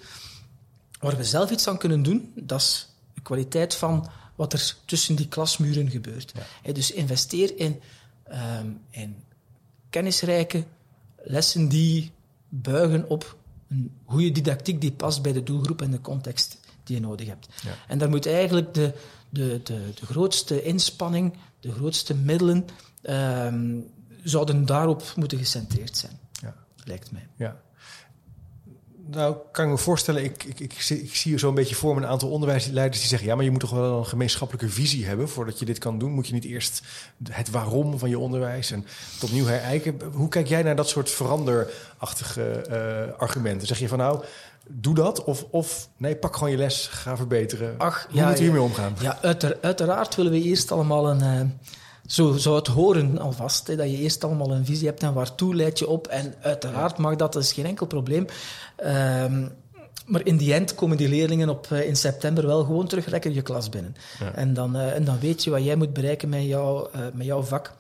B: waar we zelf iets aan kunnen doen, dat is de kwaliteit van wat er tussen die klasmuren gebeurt. Dus investeer in, ehm, in kennisrijke lessen die buigen op een goede didactiek die past bij de doelgroep en de context die je nodig hebt.
A: Ja.
B: En daar moet eigenlijk de, de, de, de grootste inspanning, de grootste middelen, ehm, zouden daarop moeten gecentreerd zijn,
A: Ja.
B: lijkt mij.
A: Ja. Nou, kan ik me voorstellen, ik, ik, ik, zie- ik zie zo'n beetje voor me een aantal onderwijsleiders die zeggen: ja, maar je moet toch wel een gemeenschappelijke visie hebben voordat je dit kan doen. Moet je niet eerst het waarom van je onderwijs en het opnieuw herijken? Hoe kijk jij naar dat soort veranderachtige eh, argumenten? Zeg je van nou, doe dat of, of nee, pak gewoon je les, ga verbeteren.
B: Ach,
A: Hoe
B: ja,
A: moet je hiermee
B: ja.
A: omgaan?
B: Ja, uiter- uiteraard willen we eerst allemaal een, eh, zo zou het horen alvast, hè, dat je eerst allemaal een visie hebt en waartoe leid je op. En uiteraard mag dat, dat is geen enkel probleem. Ehm, maar in die end komen die leerlingen op, eh, in september wel gewoon terug lekker je klas binnen.
A: Ja.
B: En, dan, eh, en dan weet je wat jij moet bereiken met, jou, eh, met jouw vak.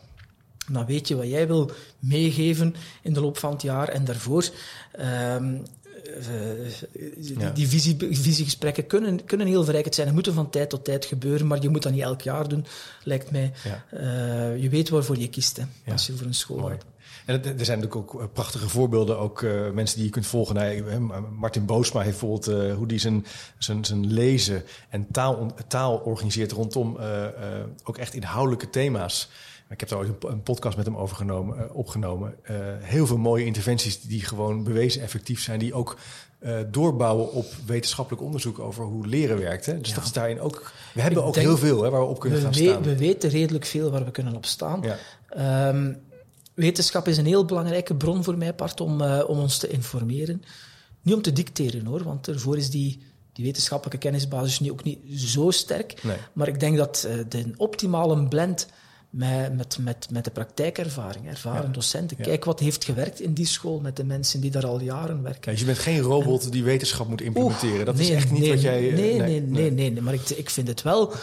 B: Dan weet je wat jij wil meegeven in de loop van het jaar. En daarvoor, ehm, eh, die,
A: Ja.
B: die visie, visiegesprekken kunnen, kunnen heel verrijkend zijn. En moeten van tijd tot tijd gebeuren, maar je moet dat niet elk jaar doen, lijkt mij. Eh, je weet waarvoor je kiest hè, als je voor een school
A: Mooi.
B: gaat.
A: En er zijn natuurlijk ook eh, prachtige voorbeelden, ook eh, mensen die je kunt volgen. Nou, eh, Martin Boosma heeft bijvoorbeeld eh, hoe die zijn, zijn, zijn lezen en taal, taal organiseert rondom eh, eh, ook echt inhoudelijke thema's. Ik heb daar ooit een, een podcast met hem over genomen, eh, opgenomen. Eh, heel veel mooie interventies die gewoon bewezen effectief zijn, die ook eh, doorbouwen op wetenschappelijk onderzoek over hoe leren werkt. Hè? Dus
B: Ja.
A: dat is daarin ook. We hebben
B: Ik
A: ook heel veel hè, waar we op kunnen
B: We,
A: gaan staan.
B: we weten redelijk veel waar we kunnen op staan.
A: Ja.
B: Ehm, wetenschap is een heel belangrijke bron voor mij part om, om ons te informeren. Niet om te dicteren hoor, want daarvoor is die, die wetenschappelijke kennisbasis nu ook niet zo sterk.
A: Nee.
B: Maar ik denk dat de optimale blend met, met, met, met de praktijkervaring, ervaren
A: Ja.
B: docenten. Kijk wat heeft gewerkt in die school met de mensen die daar al jaren werken.
A: Dus je bent geen robot die wetenschap moet implementeren. Dat is echt niet
B: nee,
A: wat jij... eh,
B: Nee, nee, nee, nee, nee, maar ik, ik vind het wel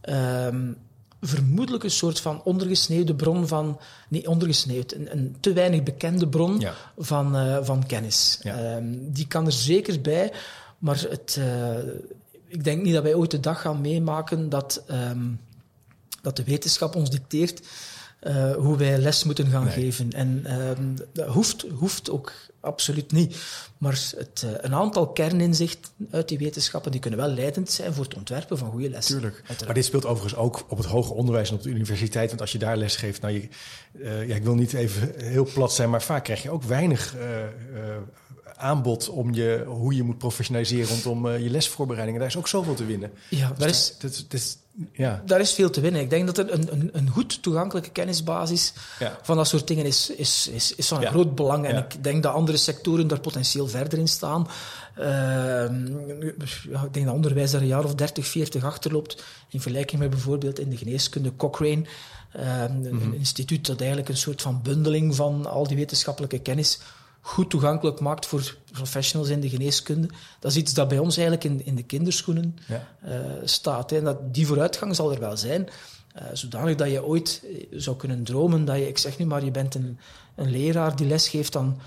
B: ehm, vermoedelijk een soort van ondergesneeuwde bron van... Nee, ondergesneeuwd. Een, een te weinig bekende bron
A: Ja.
B: van, eh, van kennis.
A: Ja.
B: Ehm, die kan er zeker bij, maar het, eh, ik denk niet dat wij ooit de dag gaan meemaken dat, ehm, dat de wetenschap ons dicteert eh, hoe wij les moeten gaan
A: Nee.
B: geven. En ehm, dat hoeft, hoeft ook absoluut niet. Maar het, eh, een aantal kerninzichten uit die wetenschappen die kunnen wel leidend zijn voor het ontwerpen van goede lessen.
A: Tuurlijk.
B: Uiteraard.
A: Maar dit speelt overigens ook op het hoger onderwijs en op de universiteit. Want als je daar les geeft, nou, je, eh, ja, ik wil niet even heel plat zijn, maar vaak krijg je ook weinig aanbod om je, hoe je moet professionaliseren rondom eh, je lesvoorbereidingen. Daar is ook zoveel te winnen.
B: Ja,
A: Dus
B: daar is,
A: dat is, dat is- ja,
B: daar is veel te winnen. Ik denk dat een, een, een goed toegankelijke kennisbasis
A: ja.
B: van dat soort dingen is, is, is, is van
A: Ja.
B: groot belang. En ik denk dat andere sectoren daar potentieel verder in staan. Ehm, ik denk dat onderwijs daar een jaar of 30, 40 achterloopt. In vergelijking met bijvoorbeeld in de geneeskunde Cochrane. ehm, een-
A: Mhm.
B: Een instituut dat eigenlijk een soort van bundeling van al die wetenschappelijke kennis goed toegankelijk maakt voor professionals in de geneeskunde. Dat is iets dat bij ons eigenlijk in, in de kinderschoenen
A: ja.
B: eh, staat. Hè. En Dat, die vooruitgang zal er wel zijn. eh, zodanig dat je ooit eh, zou kunnen dromen dat je, ik zeg nu maar, je bent een, een leraar die lesgeeft aan,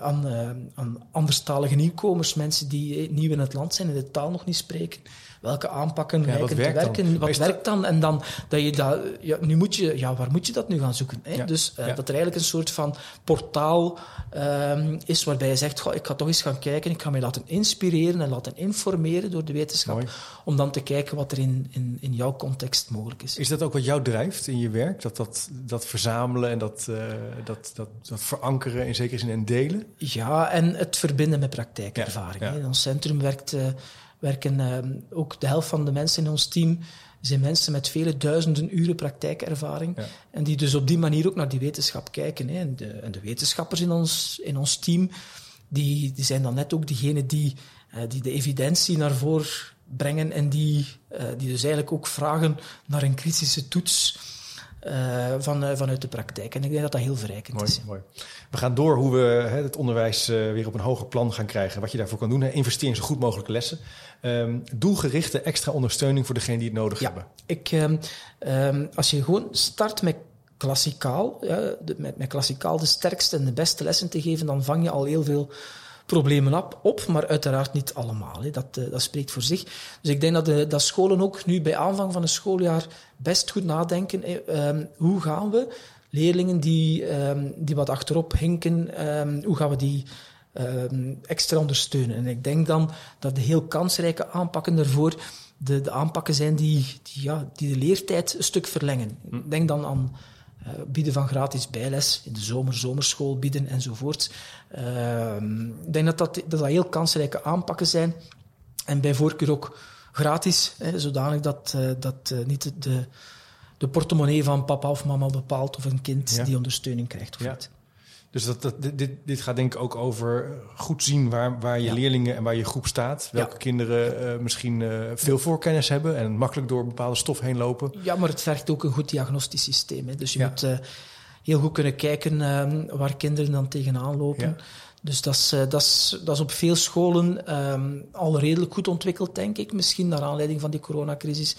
B: aan, aan anderstalige nieuwkomers, mensen die nieuw in het land zijn en de taal nog niet spreken. Welke aanpakken
A: Ja,
B: lijken te
A: dan?
B: werken? Wat werkt dan? En dan dat je dat, ja, nu moet je, ja, waar moet je dat nu gaan zoeken? Hè?
A: Ja,
B: Dus eh, dat er eigenlijk een soort van portaal ehm, is waarbij je zegt, goh, ik ga toch eens gaan kijken, ik ga mij laten inspireren en laten informeren door de wetenschap,
A: Mooi.
B: om dan te kijken wat er in, in, in jouw context mogelijk is.
A: Is dat ook wat jou drijft in je werk? Dat, dat, dat verzamelen en dat, eh, dat, dat, dat verankeren in zekere zin en delen?
B: Ja, en het verbinden met praktijkervaring. Ons centrum werkt, eh, werken ehm, ook de helft van de mensen in ons team zijn mensen met vele duizenden uren praktijkervaring.
A: Ja.
B: En die dus op die manier ook naar die wetenschap kijken. Hè. En, de, en de wetenschappers in ons, in ons team, die, die zijn dan net ook diegenen die, eh, die de evidentie naar voren brengen en die, eh, die dus eigenlijk ook vragen naar een kritische toets eh, van, vanuit de praktijk. En ik denk dat dat heel verrijkend
A: Mooi,
B: is.
A: mooi. We gaan door hoe we hè, het onderwijs weer op een hoger plan gaan krijgen. Wat je daarvoor kan doen. Hè. Investeer in zo goed mogelijke lessen. Ehm, doelgerichte extra ondersteuning voor degenen die het nodig
B: Ja.
A: hebben.
B: Ik, ehm, ehm, als je gewoon start met klassikaal, ja, de- met, met klassikaal de sterkste en de beste lessen te geven, dan vang je al heel veel problemen op, maar uiteraard niet allemaal. Hè. Dat, eh, dat spreekt voor zich. Dus ik denk dat, de, dat scholen ook nu bij aanvang van een schooljaar best goed nadenken. eh, hoe gaan we leerlingen die, die wat achterop hinken, hoe gaan we die ehm, extra ondersteunen? En ik denk dan dat de heel kansrijke aanpakken daarvoor de, de aanpakken zijn die, die, ja, die de leertijd een stuk verlengen. Ik denk dan aan eh, bieden van gratis bijles, in de zomer zomerschool bieden enzovoort. Ehm, ik denk dat dat, dat dat heel kansrijke aanpakken zijn. En bij voorkeur ook gratis, hè, zodanig dat, eh, dat eh, niet de, de portemonnee van papa of mama bepaalt of een kind
A: Ja.
B: die ondersteuning krijgt. Of
A: Ja.
B: niet.
A: Dus dat, dat, dit, dit gaat denk ik ook over goed zien waar, waar je leerlingen en waar je groep staat. Welke kinderen uh, misschien uh, veel voorkennis hebben en makkelijk door bepaalde stof heen lopen.
B: Ja, maar het vergt ook een goed diagnostisch systeem. Hè. Dus je moet uh, heel goed kunnen kijken waar kinderen dan tegenaan lopen. Dus dat is, dat, is, dat is op veel scholen um, al redelijk goed ontwikkeld, denk ik. Misschien naar aanleiding van die coronacrisis.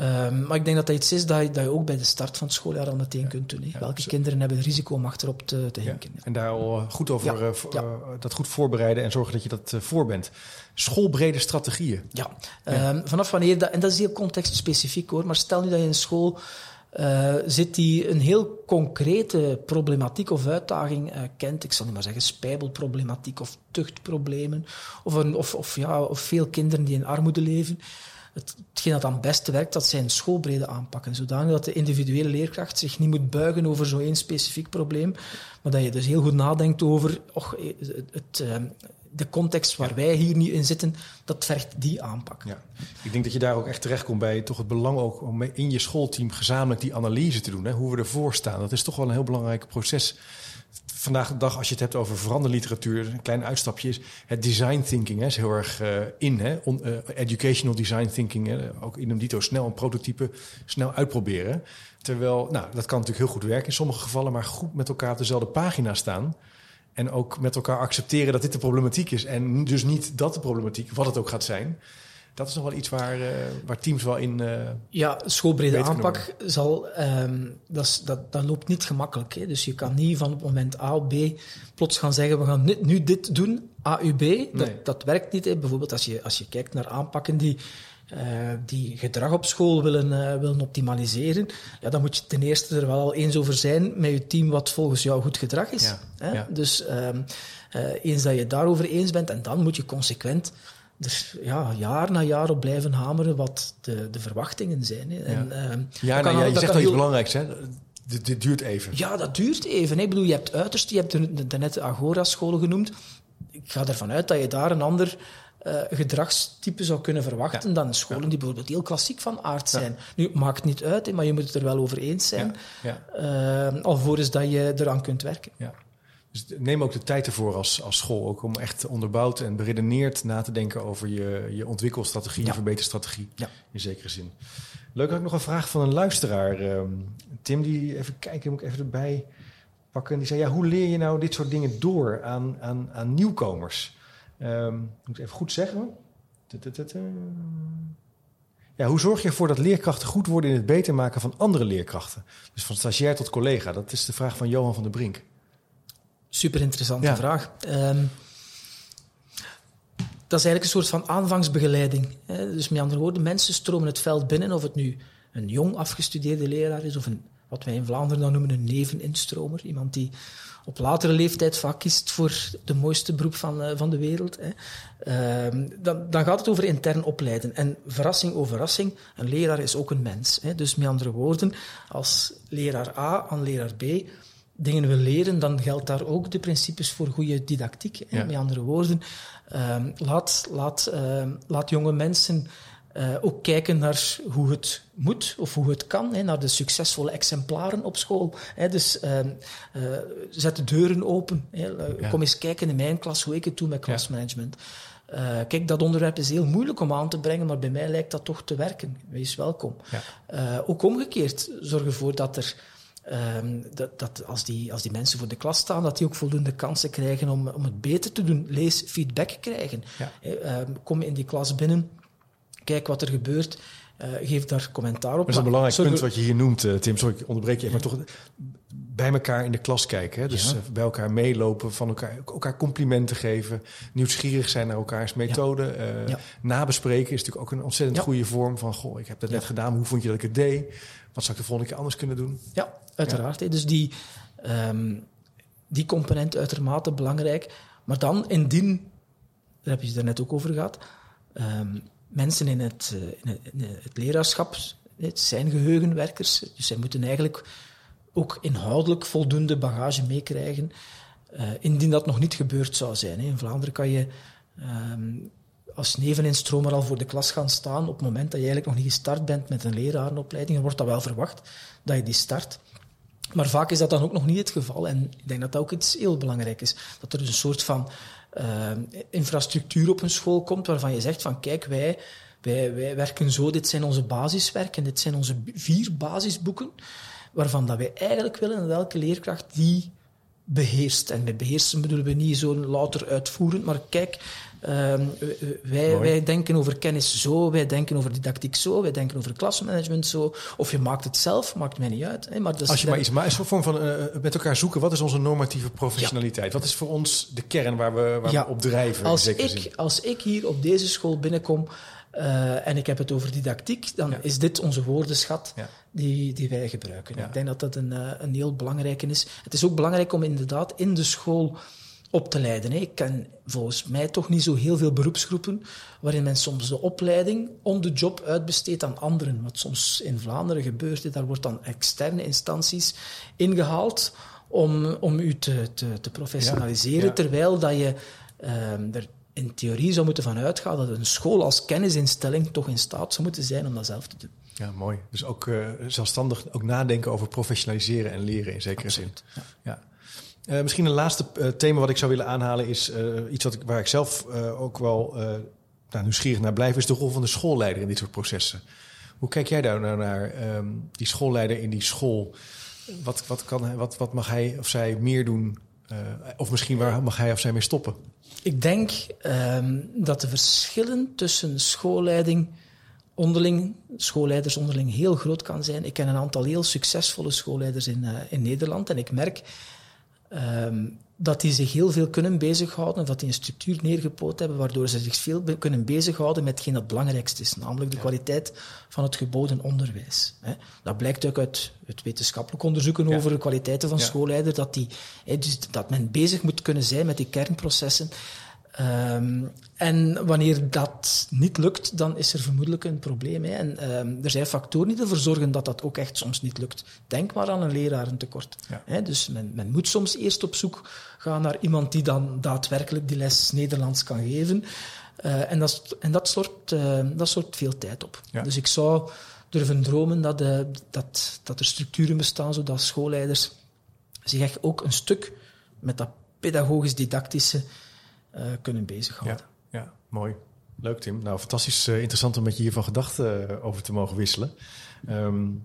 B: Um, maar ik denk dat dat iets is dat je, dat je ook bij de start van het schooljaar al meteen ja. kunt doen. Welke kinderen hebben het risico om achterop te, te hinken.
A: En daar al goed over uh, uh, dat goed voorbereiden en zorgen dat je dat uh, voor bent. Schoolbrede strategieën.
B: Ja, um, vanaf wanneer dat, en dat is heel contextspecifiek hoor, maar stel nu dat je in school zit die een heel concrete problematiek of uitdaging kent. Ik zal niet maar zeggen spijbelproblematiek of tuchtproblemen. Of, een, of, of, ja, of veel kinderen die in armoede leven het, hetgeen dat dan beste werkt, dat zijn schoolbrede aanpakken. Zodanig dat de individuele leerkracht zich niet moet buigen over zo'n één specifiek probleem, maar dat je dus heel goed nadenkt over och, het, het, ehm, de context waar wij hier nu in zitten, dat vergt die aanpak.
A: Ja. Ik denk dat je daar ook echt terecht komt bij toch het belang ook om in je schoolteam gezamenlijk die analyse te doen. Hè? Hoe we ervoor staan. Dat is toch wel een heel belangrijk proces vandaag de dag, als je het hebt over veranderliteratuur, een klein uitstapje is het design thinking hè, is heel erg uh, in. Hè? Uh, educational design thinking, hè? ook in een dito snel een prototype snel uitproberen. Terwijl, nou, dat kan natuurlijk heel goed werken in sommige gevallen, maar goed met elkaar op dezelfde pagina staan. En ook met elkaar accepteren dat dit de problematiek is. En dus niet dat de problematiek, wat het ook gaat zijn dat is nog wel iets waar, uh, waar teams wel in. Uh,
B: ja, schoolbrede aanpak zal, um, dat, dat, dat loopt niet gemakkelijk. Hè. Dus je kan niet van op moment A op B plots gaan zeggen: we gaan nu, nu dit doen, A, U, B. Dat, dat werkt niet. Hè. Bijvoorbeeld als je, als je kijkt naar aanpakken die. Uh, die gedrag op school willen, willen optimaliseren, ja, dan moet je ten eerste er wel al eens over zijn met je team wat volgens jou goed gedrag is.
A: Ja,
B: hè?
A: Ja.
B: Dus um, eens dat je daarover eens bent, en dan moet je consequent dus ja, jaar na jaar op blijven hameren wat de, de verwachtingen zijn. Hè. En,
A: ja, uh, ja nou, ja, je zegt al iets belangrijks, hè? Dit, dit, duurt even.
B: Ja, dat duurt even. Ik bedoel, je hebt uiterst, je hebt net de Agora-scholen genoemd. Ik ga ervan uit dat je daar een ander uh, gedragstype zou kunnen verwachten ja. dan scholen ja. die bijvoorbeeld heel klassiek van aard zijn. Ja. Nu, maakt niet uit, hè, maar je moet het er wel over eens zijn, uh, alvorens dat je eraan kunt werken.
A: Ja. Dus neem ook de tijd ervoor als, als school, ook om echt onderbouwd en beredeneerd na te denken over je, je ontwikkelstrategie, ja. je verbeterstrategie,
B: ja.
A: in zekere zin. Leuk, had ik nog een vraag van een luisteraar. Um, Tim, die even kijken, moet ik even erbij pakken. Die zei, ja, hoe leer je nou dit soort dingen door aan, aan, aan nieuwkomers? Um, moet ik even goed zeggen. Ja, hoe zorg je ervoor dat leerkrachten goed worden in het beter maken van andere leerkrachten? Dus van stagiair tot collega. Dat is de vraag van Johan van der Brink.
B: Super interessante ja. vraag. Um, dat is eigenlijk een soort van aanvangsbegeleiding. Hè? Dus met andere woorden, mensen stromen het veld binnen, of het nu een jong afgestudeerde leraar is, of een, wat wij in Vlaanderen dan noemen een neveninstromer. Iemand die op latere leeftijd vaak kiest voor de mooiste beroep van, uh, van de wereld. Hè. Uh, dan, dan gaat het over intern opleiden. En verrassing over verrassing, een leraar is ook een mens. Hè. Dus met andere woorden, als leraar A aan leraar B dingen wil leren, dan geldt daar ook de principes voor goede didactiek. Ja. Met andere woorden, uh, laat, laat, uh, laat jonge mensen uh, ook kijken naar hoe het moet of hoe het kan, hè, naar de succesvolle exemplaren op school. Hè. Dus ehm, zet de deuren open. Hè. Ja. Kom eens kijken in mijn klas hoe ik het doe met klasmanagement. Ja. kijk, dat onderwerp is heel moeilijk om aan te brengen, maar bij mij lijkt dat toch te werken. Wees welkom. ook omgekeerd, zorg ervoor dat er Um, dat, dat als, die, als die mensen voor de klas staan, dat die ook voldoende kansen krijgen om, om het beter te doen. Lees feedback krijgen.
A: Ja.
B: Um, kom in die klas binnen, kijk wat er gebeurt. Uh, geef daar commentaar op.
A: Dat is een belangrijk Sorry, punt wat je hier noemt, uh, Tim. Sorry, ik onderbreek je maar toch bij elkaar in de klas kijken. Hè? Dus ja. bij elkaar meelopen, van elkaar, elkaar complimenten geven, nieuwsgierig zijn naar elkaars methode. Ja. Uh, ja. Nabespreken is natuurlijk ook een ontzettend goede vorm van, goh, ik heb dat net gedaan, hoe vond je dat ik het deed? Wat zou ik de volgende keer anders kunnen doen?
B: Ja, uiteraard. Ja. Dus die, um, die component uitermate belangrijk. Maar dan indien, daar heb je het net ook over gehad, um, mensen in het, in het, in het leraarschap, het zijn geheugenwerkers, dus zij moeten eigenlijk ook inhoudelijk voldoende bagage meekrijgen, uh, indien dat nog niet gebeurd zou zijn. Hè. In Vlaanderen kan je um, als neveninstromer al voor de klas gaan staan op het moment dat je eigenlijk nog niet gestart bent met een lerarenopleiding. Dan wordt dat wel verwacht dat je die start. Maar vaak is dat dan ook nog niet het geval. En ik denk dat dat ook iets heel belangrijk is. Dat er dus een soort van uh, infrastructuur op een school komt waarvan je zegt van kijk, wij, wij, wij werken zo, dit zijn onze basiswerken, dit zijn onze vier basisboeken, waarvan dat wij eigenlijk willen dat elke leerkracht die beheerst. En met beheersen bedoelen we niet zo louter uitvoerend, maar kijk, uh, wij, wij, denken over kennis zo, wij denken over didactiek zo, wij denken over klasmanagement zo. Of je maakt het zelf, maakt mij niet uit. Hè, maar
A: dus Als je maar iets maar is een vorm van uh, met elkaar zoeken, wat is onze normatieve professionaliteit? Ja. Wat is voor ons de kern waar we, waar ja. we op drijven?
B: Als ik, als ik hier op deze school binnenkom, uh, en ik heb het over didactiek, dan ja. is dit onze woordenschat ja. die, die wij gebruiken. Ja. Ik denk dat dat een, uh, een heel belangrijke is. Het is ook belangrijk om inderdaad in de school op te leiden. Ik ken volgens mij toch niet zo heel veel beroepsgroepen waarin men soms de opleiding on the job uitbesteedt aan anderen. Wat soms in Vlaanderen gebeurt, daar wordt dan externe instanties ingehaald om, om u te, te, te professionaliseren, terwijl dat je uh, er in theorie zou moeten van uitgaan dat een school als kennisinstelling toch in staat zou moeten zijn om dat zelf te doen.
A: Ja, mooi. Dus ook uh, zelfstandig ook nadenken over professionaliseren en leren in zekere
B: Absoluut,
A: zin. Ja. ja. Uh, misschien een laatste uh, thema wat ik zou willen aanhalen is iets wat ik, waar ik zelf ook wel nou, nieuwsgierig naar blijf, is de rol van de schoolleider in dit soort processen. Hoe kijk jij daar nou naar? Um, die schoolleider in die school. Wat, wat, kan, wat, wat mag hij of zij meer doen? Of misschien waar mag hij of zij mee stoppen?
B: Ik denk um, dat de verschillen tussen schoolleiding onderling, schoolleiders onderling heel groot kan zijn. Ik ken een aantal heel succesvolle schoolleiders in, uh, in Nederland en ik merk um, dat die zich heel veel kunnen bezighouden, dat die een structuur neergepoot hebben, waardoor ze zich veel kunnen bezighouden met hetgeen het belangrijkste is, namelijk de ja. kwaliteit van het geboden onderwijs. Dat blijkt ook uit het wetenschappelijk onderzoeken ja. over de kwaliteiten van ja. schoolleiders, dat, die, dus dat men bezig moet kunnen zijn met die kernprocessen. Um, en wanneer dat niet lukt, dan is er vermoedelijk een probleem. Hè. En um, er zijn factoren die ervoor zorgen dat dat ook echt soms niet lukt. Denk maar aan een lerarentekort. Ja. Hè. Dus men, men, moet soms eerst op zoek gaan naar iemand die dan daadwerkelijk die les Nederlands kan geven. Uh, en dat, en dat, soort, uh, dat soort veel tijd op. Ja. Dus ik zou durven dromen dat, uh, dat, dat er structuren bestaan zodat schoolleiders zich echt ook een stuk met dat pedagogisch-didactische kunnen bezighouden.
A: Ja, ja, mooi. Leuk, Tim. Nou, fantastisch uh, interessant om met je hiervan gedachten uh, over te mogen wisselen. Um,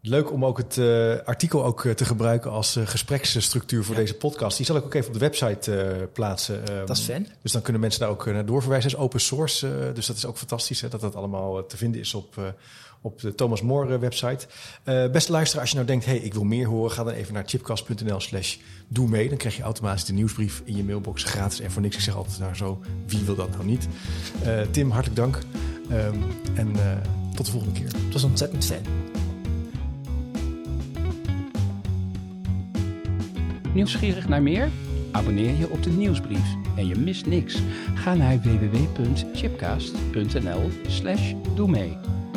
A: leuk om ook het uh, artikel ook te gebruiken als gespreksstructuur voor ja. deze podcast. Die zal ik ook even op de website plaatsen.
B: Um, dat is fijn.
A: Dus dan kunnen mensen daar ook naar doorverwijzen. Het is open source, dus dat is ook fantastisch hè, dat dat allemaal te vinden is op op de Thomas More website. Uh, beste luisteraar, als je nou denkt, hey, ik wil meer horen, ga dan even naar chipcast.nl slash doe mee. Dan krijg je automatisch de nieuwsbrief in je mailbox gratis en voor niks. Ik zeg altijd nou zo, wie wil dat nou niet? Uh, Tim, hartelijk dank. Um, en uh, tot de volgende keer.
B: Het was ontzettend fijn.
C: Nieuwsgierig naar meer? Abonneer je op de nieuwsbrief en je mist niks. Ga naar www.chipcast.nl slash doe mee.